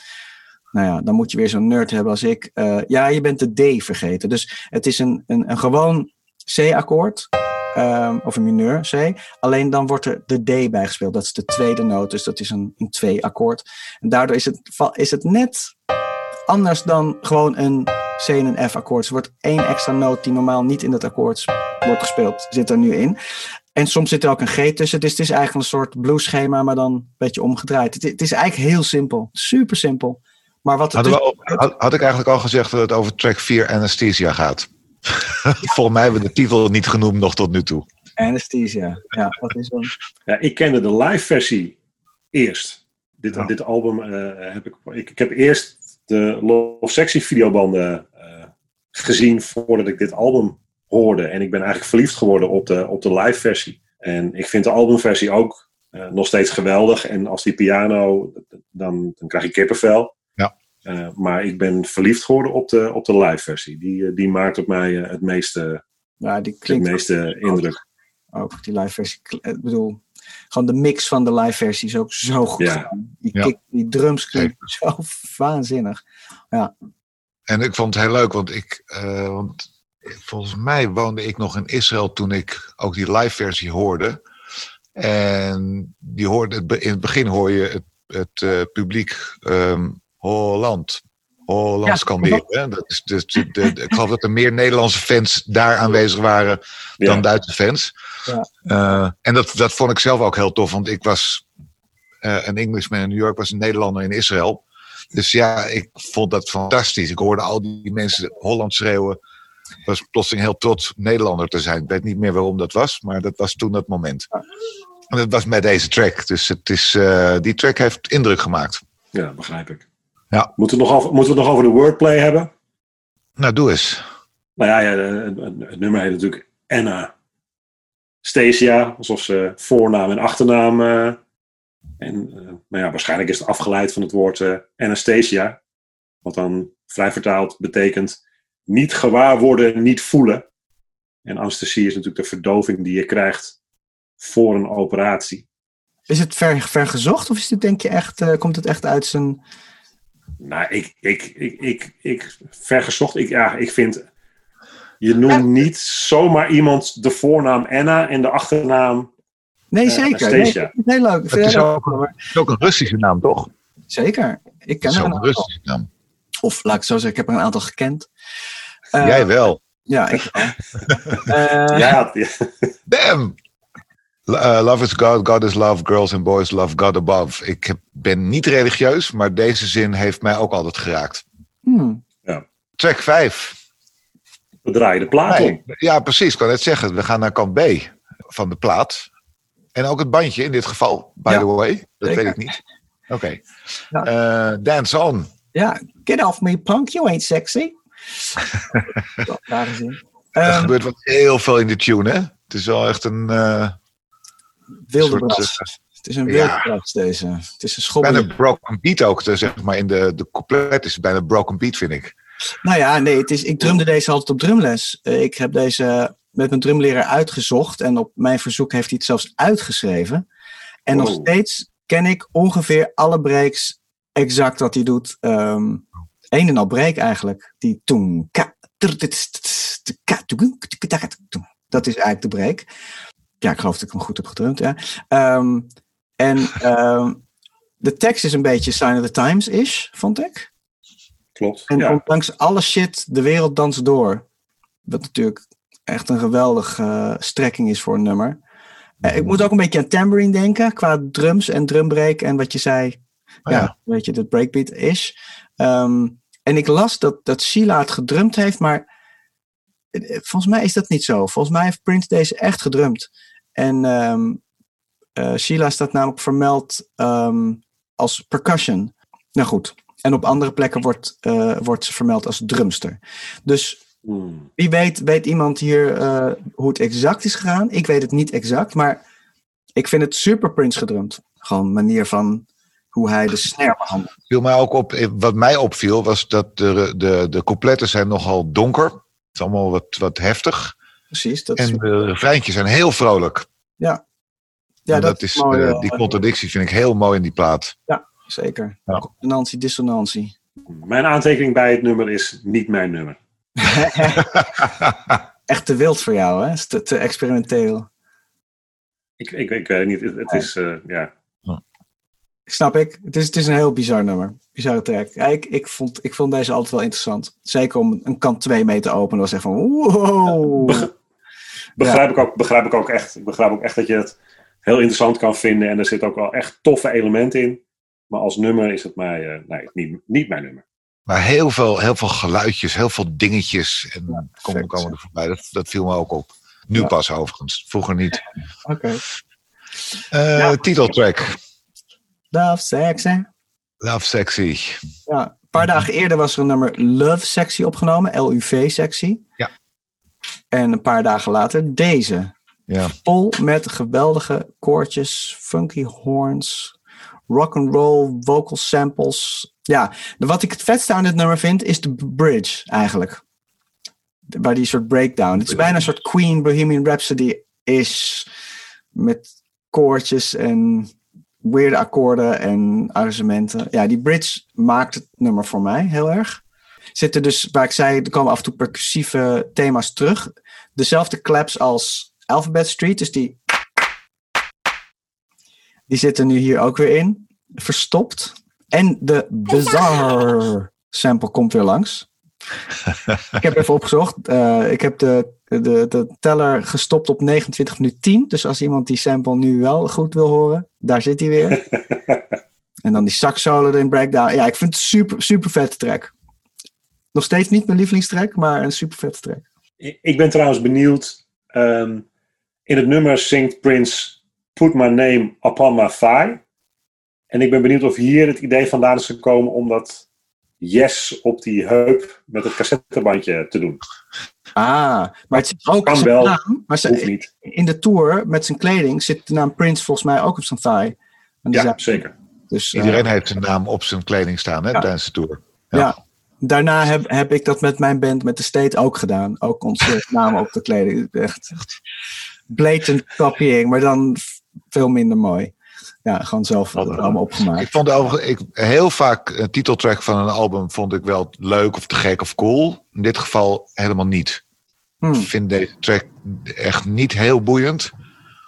nou ja, dan moet je weer zo'n nerd hebben als ik. Eh, ja, je bent de D vergeten. Dus het is een, een, een gewoon C-akkoord, ehm, of een mineur C. Alleen dan wordt er de D bijgespeeld. Dat is de tweede noot, dus dat is een, een 2 akkoord. En daardoor is het, is het net anders dan gewoon een C en een F akkoord. Er wordt één extra noot die normaal niet in dat akkoord wordt gespeeld, zit er nu in. En soms zit er ook een G tussen. Dus het is eigenlijk een soort blueschema, maar dan een beetje omgedraaid. Het, het is eigenlijk heel simpel. Super simpel. Maar wat Hadden we had, had ik eigenlijk al gezegd dat het over track 4 Anesthesia gaat? <laughs> Volgens mij hebben we de titel niet genoemd nog tot nu toe. Anesthesia. Ja, wat is dan? Ja, ik kende de live versie eerst. Dit, Ja. dit album eh, heb ik, ik. Ik heb eerst de Love Sexy videobanden eh, gezien voordat ik dit album hoorde. En ik ben eigenlijk verliefd geworden op de, op de live versie. En ik vind de albumversie ook eh, nog steeds geweldig. En als die piano, dan, dan krijg ik kippenvel. Ja. Eh, maar ik ben verliefd geworden op de, op de live versie. Die, eh, die maakt op mij eh, het meeste, Ja, die het klinkt meeste indruk. ook, die live versie. Ik bedoel, gewoon de mix van de live versie is ook zo goed Ja. Die, Ja. kick, die drums klinken zo waanzinnig. En ik vond het heel leuk, want ik, eh, want volgens mij woonde ik nog in Israël toen ik ook die live versie hoorde. En die hoorde, in het begin hoor je het, het eh, publiek ehm, Holland. Holland Ja. Dat is, dus de, de, de- ik geloof dat er meer Nederlandse fans daar aanwezig waren dan Ja. Duitse fans. Ja. Eh, en dat, dat vond ik zelf ook heel tof, want ik was eh, een Englishman in New York, was een Nederlander in Israël. Dus ja, ik vond dat fantastisch. Ik hoorde al die mensen Holland schreeuwen. Ik was plotseling heel trots Nederlander te zijn. Ik weet niet meer waarom dat was, maar dat was toen dat moment. En dat was met deze track. Dus het is, eh, die track heeft indruk gemaakt. Ja, begrijp ik. Ja. Moeten, we nog over, moeten we het nog over de wordplay hebben? Nou, doe eens. Nou ja, ja het, het- het nummer heet natuurlijk Anna Stacia, alsof ze voornaam en achternaam. eh, en eh, nou ja, waarschijnlijk is het afgeleid van het woord eh, Anastasia, wat dan vrij vertaald betekent niet gewaar worden, niet voelen. En anesthesie is natuurlijk de verdoving die je krijgt voor een operatie. Is het ver, ver gezocht of is dit denk je echt, eh, komt het echt uit zijn... Nou, ik, ik, ik, ik, ik vergezocht. Ik, ja, ik vind. Je noemt niet zomaar iemand de voornaam Anna en de achternaam. Nee, Eh, zeker. Nee, leuk. Het is ook, het is ook een Russische naam, toch? Zeker. Ik Het ken is er ook een. Russische naam. Of laat ik het zo zeggen, ik heb er een aantal gekend. Eh, Jij wel. Ja, ik wel. <laughs> Eh, Ja, ja, Damn! Uh, love is God, God is love, girls and boys love God above. Ik heb, ben niet religieus, maar deze zin heeft mij ook altijd geraakt. hmm. Track 5. we draaien de plaat om. Ja, precies. Ik kan net zeggen. We gaan naar kant B van de plaat. En ook het bandje in dit geval, by Ja, the way. Dat zeker. weet ik niet. Oké. Ja. Eh, dance on. Ja, get off me punk, you ain't sexy. <laughs> Wel, Rare zin. er Ehm, gebeurt wel heel veel in de tune, hè? Het is wel echt een... eh, wilde soort, eh, Het is een ja. wilde bras, deze. Het is een bijna schobbel. broken beat ook. Zeg maar in de, de couplet is het bijna broken beat, vind ik. Nou ja, nee, het is, ik drumde deze altijd op drumles. Eh, ik heb deze met mijn drumleraar uitgezocht. En op mijn verzoek heeft hij het zelfs uitgeschreven. En nog steeds ken ik ongeveer alle breaks exact wat hij doet. Ehm een en al break eigenlijk. Die toen. Dat is eigenlijk de break. Ja, ik geloof dat ik hem goed heb gedrumd. Ja. Ehm, en ehm, de tekst is een beetje Sign of the Times-ish, vond ik. Klopt. En Ja. ondanks alle shit, de wereld danst door. Wat natuurlijk echt een geweldige eh, strekking is voor een nummer. Eh, ik moet ook een beetje aan Tambourine denken, qua drums en drumbreak en wat je zei. Oh ja, ja. weet je, dat breakbeat is. Ehm, en ik las dat, dat Sheila het gedrumd heeft, maar eh, volgens mij is dat niet zo. Volgens mij heeft Prince deze echt gedrumd. En ehm eh, Sheila staat namelijk vermeld ehm, als percussion. Nou goed. En op andere plekken wordt, eh, wordt ze vermeld als drumster. Dus Hmm. wie weet, weet iemand hier eh, hoe het exact is gegaan. Ik weet het niet exact, maar ik vind het super Prince gedrumd. Gewoon manier van hoe hij de snare behandelt. Viel mij ook op, wat mij opviel was dat de, de, de coupletten zijn nogal donker. Het is allemaal wat, wat heftig. Precies. Dat is, En de refreintjes zijn heel vrolijk. ja, En dat, is, mooi, eh, eh, die contradictie vind ik heel mooi in die plaat. Zeker. Ja. Consonantie, dissonantie. Mijn aantekening bij het nummer is niet mijn nummer. <laughs> echt te wild voor jou, hè? Is te, te experimenteel. Ik, ik, ik weet niet, het, het is, eh, ja. Snap ik. Het is, het is een heel bizar nummer. Bizarre track. Ja, ik, ik, vond, ik vond deze altijd wel interessant. Zeker om een kant 2 mee te openen. was echt van wow. Beg- Begrijp, ik ook, begrijp ik ook echt. Ik begrijp ook echt dat je het heel interessant kan vinden. En er zitten ook wel echt toffe elementen in. Maar als nummer is het mij, eh, nee, niet, niet mijn nummer. Maar heel veel, heel veel geluidjes, heel veel dingetjes. En komen, komen er voorbij. Dat, dat viel me ook op. Nu Ja. pas overigens. Vroeger niet. Oké. Eh, Ja. Titeltrack. Love Sex, hè? Love Sexy. Ja. Een paar dagen eerder was er een nummer Love Sexy opgenomen. L-U-V Sexy. Ja. En een paar dagen later deze. Ja. Vol met geweldige koortjes, funky horns, rock and roll, vocal samples. Ja, wat ik het vetste aan dit nummer vind, is de bridge eigenlijk. Waar die soort breakdown. Het is bijna een soort Queen Bohemian Rhapsody is. Met koortjes en weirde akkoorden en arrangementen. Ja, die bridge maakt het nummer voor mij heel erg. Zitten dus, waar ik zei, er komen af en toe percussieve thema's terug. Dezelfde claps als Alphabet Street, dus die. Die zitten nu hier ook weer in. Verstopt. En de Bizarre sample komt weer langs. ik heb even opgezocht. Eh, ik heb de, de, de teller gestopt op 29 minuten 10. Dus als iemand die sample nu wel goed wil horen, daar zit hij weer. en dan die sax solo erin, breakdown. Ja, ik vind het super, super vette track. Nog steeds niet mijn lievelingstrack, maar een super vette track. Ik ik ben trouwens benieuwd. ehm, in het nummer zingt Prince Put My Name Upon My Thigh. En ik ben benieuwd of hier het idee vandaan is gekomen om dat yes op die heup met het cassettebandje te doen. Ah, maar het zit ook Kan zijn wel. naam. Maar Hoeft niet. in de tour met zijn kleding zit de naam Prince volgens mij ook op zijn thigh. En Ja, zijn- zeker. Dus, eh, Iedereen heeft zijn naam op zijn kleding staan hè, Ja. tijdens de tour. Ja. Daarna heb, heb ik dat met mijn band, met de State, ook gedaan. Ook onze <laughs> namen op de kleding. Echt blatant copying, maar dan veel minder mooi. Ja, gewoon zelf Wat een- allemaal Ik opgemaakt. vond overigens, ik, heel vaak een titeltrack van een album vond ik wel leuk of te gek of cool. In dit geval helemaal niet. Hmm. Ik vind deze track echt niet heel boeiend.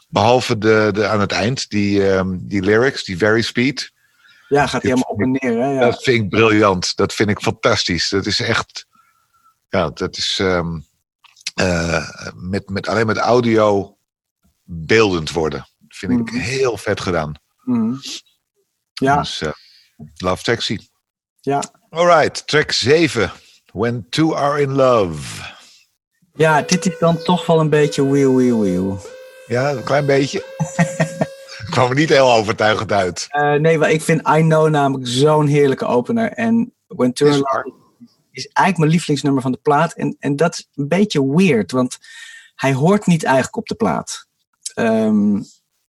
Behalve de, de, aan het eind, die, ehm, die lyrics, die very speed. Ja, gaat hij helemaal op en neer. Hè? Ja. Dat vind ik briljant. Dat vind ik fantastisch. Dat is echt. Ja, dat is. ehm, eh, met, met, alleen met audio beeldend worden. Dat vind ik Mhm. heel vet gedaan. Mhm. Ja, Dus, eh, Love Taxi. ja. Alright, track 7. When Two Are In Love. ja, dit is dan toch wel een beetje wheel, wheel, wheel. Ja, een klein beetje. <laughs> <laughs> kwam er niet heel overtuigend uit. Eh, nee, maar ik vind I Know namelijk zo'n heerlijke opener. En When Two Is eigenlijk mijn lievelingsnummer van de plaat. En, en dat is een beetje weird, want hij hoort niet eigenlijk op de plaat. Ehm,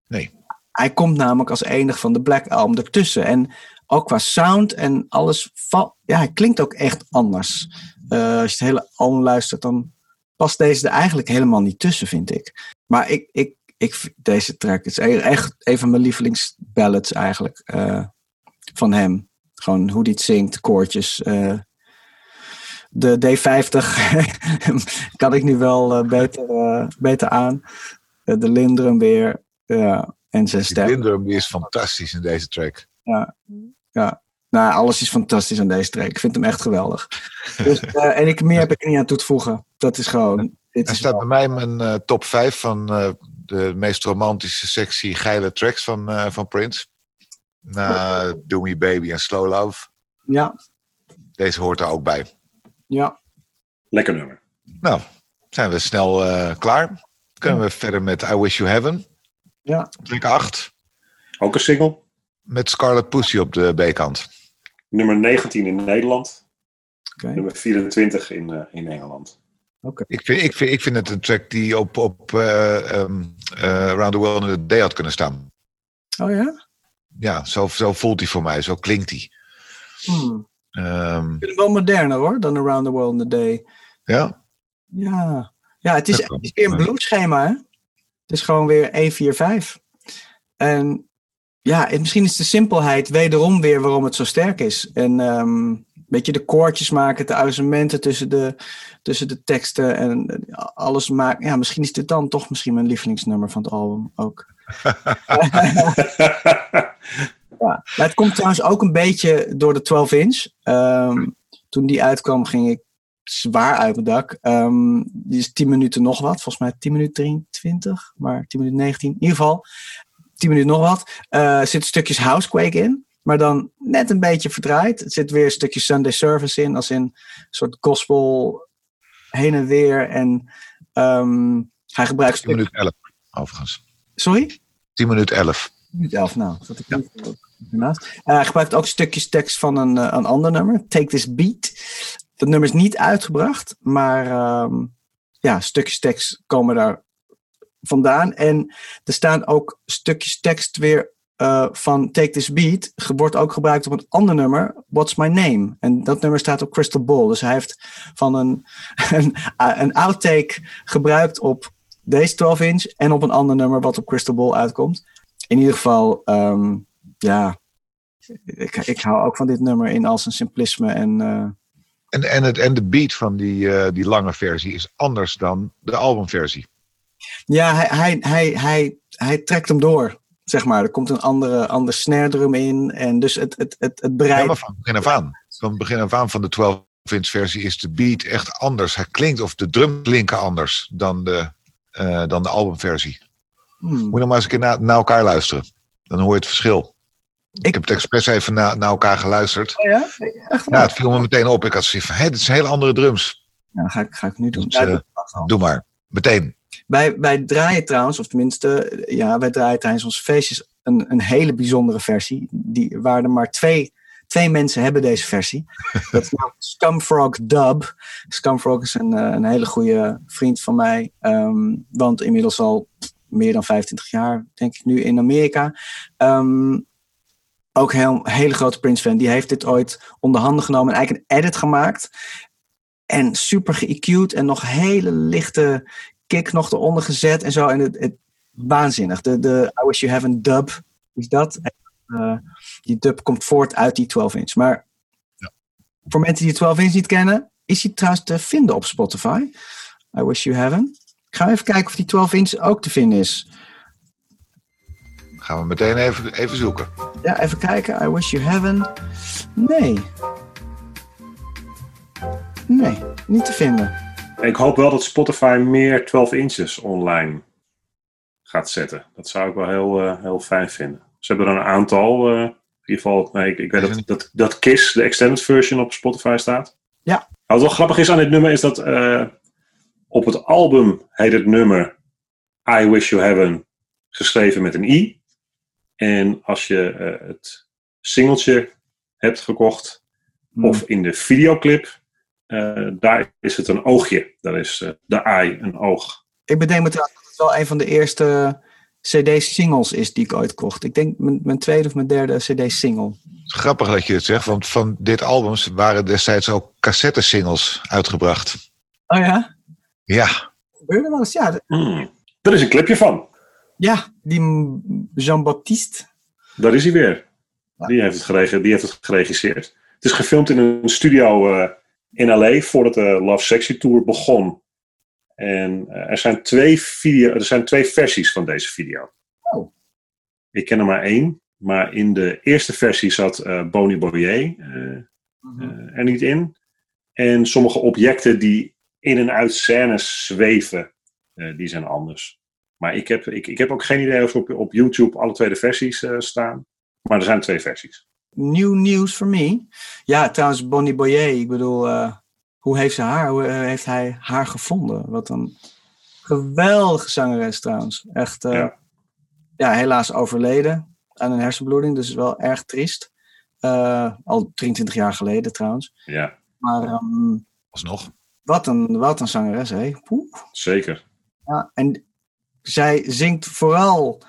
Nee. Hij komt namelijk als enig van de Black Album ertussen. En ook qua sound en alles. val- Ja, hij klinkt ook echt anders. Eh, als je het hele album luistert, dan past deze er eigenlijk helemaal niet tussen, vind ik. Maar ik, ik, ik deze track is e- echt een van mijn lievelingsballads eigenlijk. eh, van hem. Gewoon hoe hij het zingt, koortjes. eh. de D50 <laughs> kan ik nu wel eh, beter, beter aan. De Lindrum weer. Ja, en zijn Die stem. Lindrum die is fantastisch in deze track. Ja. Nou, alles is fantastisch aan deze track. Ik vind hem echt geweldig. Dus, <laughs> en ik, meer heb ik er niet aan toe te voegen. Dat is gewoon. Hij staat wel- bij mij in mijn top 5 van de meest romantische, sexy, geile tracks van, eh, van Prince. Na Do Me Baby en Slow Love. ja, Deze hoort er ook bij. ja. Lekker nummer. Nou, zijn we snel eh, klaar. Kunnen we verder met I Wish You Heaven. Ja. Track 8. Ook een single. Met Scarlet Pussy op de B-kant. Nummer 19 in Nederland. Oké. Nummer 24 in, eh, in Engeland. Ik vind, ik, vind, ik vind het een track die op, op Around the World in a Day had kunnen staan. Oh ja? Ja, zo, zo voelt hij voor mij. Zo klinkt hij. Hmm. Ehm, Ik vind hem wel moderner hoor, dan Around the World in a Day. ja, Ja, ja het, is, het weer een bluesschema hè. Het is gewoon weer 1, 4, 5. En ja, en misschien is de simpelheid wederom weer waarom het zo sterk is. En ehm, beetje de koortjes maken, de arrangementen tussen de, tussen de teksten en alles maken. Ja, misschien is dit dan toch misschien mijn lievelingsnummer van het album ook. <laughs> Ja, maar het komt trouwens ook een beetje door de 12 inch. Ehm, toen die uitkwam ging ik zwaar uit mijn dak. Ehm, die is 10 minuten nog wat. Volgens mij 10 minuten 23, maar 10 minuten 19. In ieder geval 10 minuten nog wat. Eh, er zitten stukjes Housequake in. Maar dan net een beetje verdraaid. Er zit weer een stukje Sunday Service in. Als in een soort gospel heen en weer. En ehm, hij gebruikt... 10 minuten 11, overigens. Sorry? 10 minuten 11. minuut 11, nou. Dat ik niet ernaast. Eh, hij gebruikt ook stukjes tekst van een, eh, een ander nummer. Take This Beat. Dat nummer is niet uitgebracht, maar ehm, ja, stukjes tekst komen daar vandaan. En er staan ook stukjes tekst weer eh, van Take This Beat. Wordt ook gebruikt op een ander nummer, What's My Name? En dat nummer staat op Crystal Ball. Dus hij heeft van een, <laughs> een, een outtake gebruikt op deze 12 inch en op een ander nummer wat op Crystal Ball uitkomt. In ieder geval, ehm, ja, ik, ik hou ook van dit nummer in al zijn simplisme. En eh, En, en, het, en de beat van die, eh, die lange versie is anders dan de albumversie. ja, hij, hij, hij, hij, hij trekt hem door, zeg maar. Er komt een andere, ander snare drum in. En dus het, het, het, het Ja, bereikt. maar van begin af aan. Van begin af aan van de 12 inch versie is de beat echt anders. Hij klinkt, of de drum klinken anders dan de, eh, dan de albumversie. Hmm. Moet je nog maar eens een keer na- naar elkaar luisteren. Dan hoor je het verschil. Ik, Ik- heb het expres even na- naar elkaar geluisterd. Oh ja? Echt Ja, het viel me meteen op. Ik had zoiets van, hé, dit zijn hele andere drums. Ja, dan ga ik, ga ik nu doen. Dus, Ja, eh, dat. Doe maar. Meteen. Wij, wij draaien trouwens, of tenminste, ja, wij draaien tijdens onze feestjes een, een hele bijzondere versie. Die, waar er maar twee, twee mensen hebben deze versie. <laughs> Dat is namelijk Scumfrog Dub. Scumfrog is een, eh, een hele goede vriend van mij. ehm, want inmiddels al meer dan 25 jaar, denk ik nu, in Amerika. Ehm, ook heel, een hele grote Prince-fan. Die heeft dit ooit onder handen genomen en eigenlijk een edit gemaakt. En super ge-EQ'd en nog hele lichte kick nog eronder gezet en zo. En het, het waanzinnig. De, de I Wish You Have a Dub is dat. En, eh, die dub komt voort uit die 12 inch. Maar voor mensen die de 12 inch niet kennen, is die trouwens te vinden op Spotify. I Wish You Heaven. Ik ga even kijken of die 12 inch ook te vinden is. Gaan we meteen even, even zoeken. Ja, even kijken. I Wish You Heaven. Nee. Nee, niet te vinden. Ik hoop wel dat Spotify meer 12 inches online gaat zetten. Dat zou ik wel heel, eh, heel fijn vinden. Ze hebben er een aantal. eh, in ieder geval, nee, ik, ik weet dat, dat, dat KISS, de extended version, op Spotify staat. Ja. Nou, wat wel grappig is aan dit nummer is dat eh, op het album heet het nummer I Wish You Heaven geschreven met een I. En als je eh, het singeltje hebt gekocht, Hmm. of in de videoclip, eh, daar is het een oogje. Daar is eh, de I een oog. Ik bedenk me trouwens dat het wel een van de eerste CD-singles is die ik ooit kocht. Ik denk mijn, mijn tweede of mijn derde CD-single. Grappig dat je het zegt, want van dit album waren destijds ook cassette-singles uitgebracht. Oh ja? Ja, Gebeurde wel eens? Ja, Hmm. Er is een clipje van. ja die Jean-Baptiste. Daar is hij weer. Ja. Die, heeft het gerege- die heeft het geregisseerd. Het is gefilmd in een studio eh, in LA voordat de Love Sexy Tour begon. En eh, er, zijn twee video, er zijn twee versies van deze video. Oh. Ik ken er maar één. Maar in de eerste versie zat eh Bonnie Boyer eh, eh, er niet in. En sommige objecten die in en uit scènes zweven, die zijn anders. Maar ik heb, ik, ik heb ook geen idee of op, op YouTube alle twee de versies staan. Maar er zijn twee versies. New news for me. Ja, trouwens, Bonnie Boyer. Ik bedoel, eh, hoe heeft ze haar? Hoe eh, heeft hij haar gevonden? Wat een geweldige zangeres trouwens. Echt, eh, ja. Ja. helaas overleden aan een hersenbloeding. Dus wel erg triest. Eh, al 23 jaar geleden trouwens. Ja, Maar ehm, alsnog. wat, een, wat een zangeres, hè? Poeh. zeker. Ja, en zij zingt vooral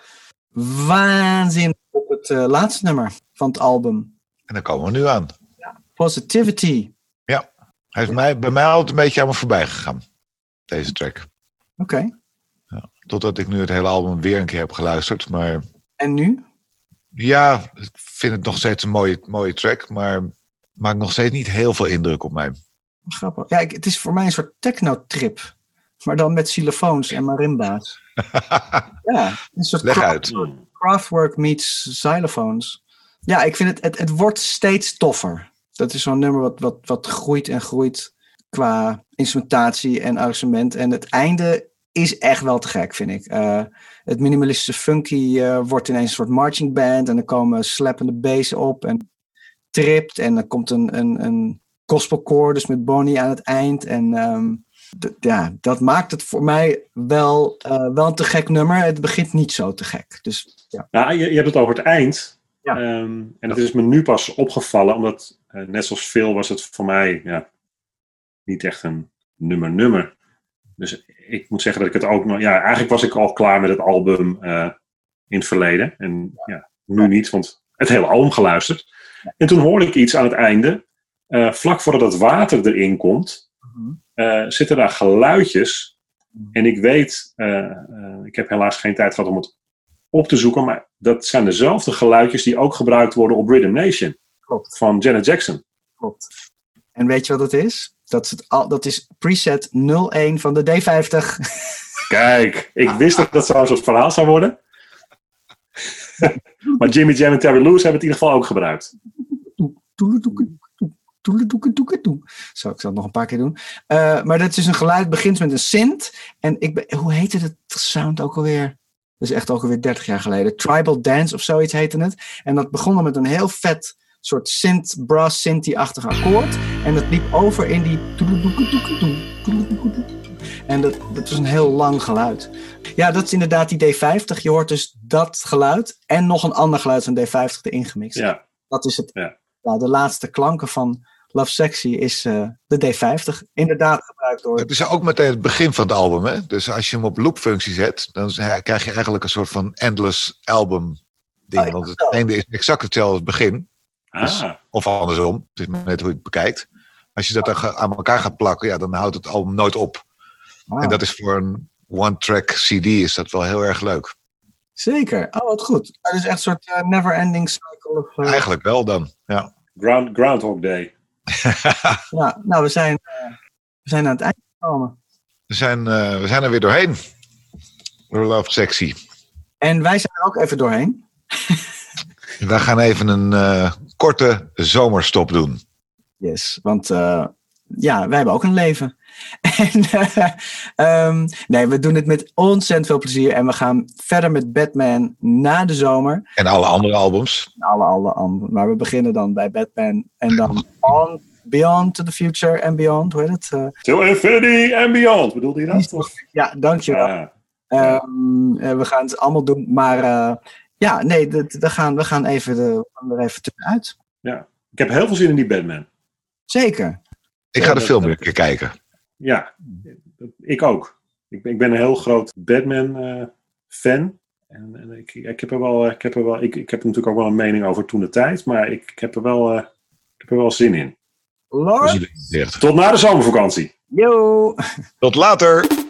waanzin op het eh, laatste nummer van het album. En dan komen we nu aan. Positivity. Hij is mij, bij mij altijd een beetje aan me voorbij gegaan, deze track. Oké. Totdat ik nu het hele album weer een keer heb geluisterd. Maar En nu? ja, ik vind het nog steeds een mooie, mooie track. Maar maakt nog steeds niet heel veel indruk op mij. Grappig. Ja, ik- het is voor mij een soort techno-trip. Maar dan met xylofoons en marimba's. <laughs> Ja, een soort Leg uit. Craftwork meets xylofoons. Ja, ik vind het, het, het wordt steeds toffer. Dat is zo'n nummer wat, wat, wat groeit en groeit qua instrumentatie en arrangement. En het einde is echt wel te gek, vind ik. Eh, het minimalistische funky eh, wordt ineens een soort marching band. En er komen slappende bass op en tript. En er komt een, een, een dus met Bonnie aan het eind. En ehm, ja, dat maakt het voor mij wel, eh, wel een te gek nummer. Het begint niet zo te gek. Dus ja. Nou, je, je hebt het over het eind. Ja. Ehm, en dat is me nu pas opgevallen, omdat eh, net zoals veel was het voor mij ja, niet echt een nummer-nummer. Dus ik moet zeggen dat ik het ook nog. Ja, eigenlijk was ik al klaar met het album eh, in het verleden. En ja, nu niet, want het hele album geluisterd. En toen hoorde ik iets aan het einde. eh, vlak voordat het water erin komt, eh, zitten daar geluidjes. En ik weet, ik heb helaas geen tijd gehad om het op te zoeken, maar dat zijn dezelfde geluidjes die ook gebruikt worden op Rhythm Nation Klopt. van Janet Jackson. Klopt. En weet je wat het is? Dat is, het al, dat is preset 01 van de D50. Kijk, ik <laughs> wist dat dat zo'n soort verhaal zou worden. <laughs> maar Jimmy Jam en Terry Lewis hebben het in ieder geval ook gebruikt. Toeledoekedoekedoe, toeledoekedoekedoe. Zo, ik zal het nog een paar keer doen. Eh, maar dat is een geluid, begint met een synth. En ik ben, hoe heette het sound ook alweer? Dat is echt ook alweer 30 jaar geleden. Tribal Dance of zoiets heette het. En dat begon dan met een heel vet soort synth, brass synthy-achtig akkoord. En dat liep over in die. En dat, dat was een heel lang geluid. Ja, dat is inderdaad die D50. Je hoort dus dat geluid en nog een ander geluid van D50 erin gemixt. Ja, Dat is het. Ja. Ja, de laatste klanken van Love Sexy is eh, de D50. Inderdaad gebruikt door. Het is ook meteen het begin van het album. Hè? Dus als je hem op loopfunctie zet, dan z- krijg je eigenlijk een soort van endless album ding. Oh, ja, Want het zo. einde is exact hetzelfde als het begin. Dus- ah, Of andersom. Het is maar net hoe je het bekijkt. Als je dat dan aan elkaar gaat plakken, ja, dan houdt het album nooit op. Ah, En dat is voor een one-track CD is dat wel heel erg leuk. Zeker. Oh, wat goed. Dat is echt een soort eh, never-ending cycle. Of, eh, Eigenlijk wel dan. Ja. Ground, Groundhog Day. <laughs> ja, nou, we zijn, eh, we zijn aan het eind gekomen. We, zijn, eh, we zijn er weer doorheen. Door Love Sexy. En wij zijn er ook even doorheen. <laughs> We gaan even een eh, korte zomerstop doen. Yes, want ja, wij hebben ook een leven. <laughs> En eh, ehm, nee, we doen het met ontzettend veel plezier. En we gaan verder met Batman na de zomer. En alle andere albums. alle, alle andere. Maar we beginnen dan bij Batman en dan on, Beyond to the Future and Beyond. Hoe heet het? Eh, Till Infinity and Beyond, bedoelde je dat? Ja, dankjewel. Ehm, eh, we gaan het allemaal doen. Maar eh, ja, nee, dat- we gaan, we gaan even, de, er even tussenuit. ik heb heel veel zin in die Batman. Zeker. Ik Ja, ga de film weer een keer kijken. Ja, ik ook. Ik ben, ik ben een heel groot Batman-fan. en, en ik, ik heb er wel, ik heb er wel, ik, ik heb natuurlijk ook wel een mening over toen de tijd, maar ik, ik heb er wel, eh, ik heb er wel zin in. Lord. Tot na de zomervakantie. yo! Tot later!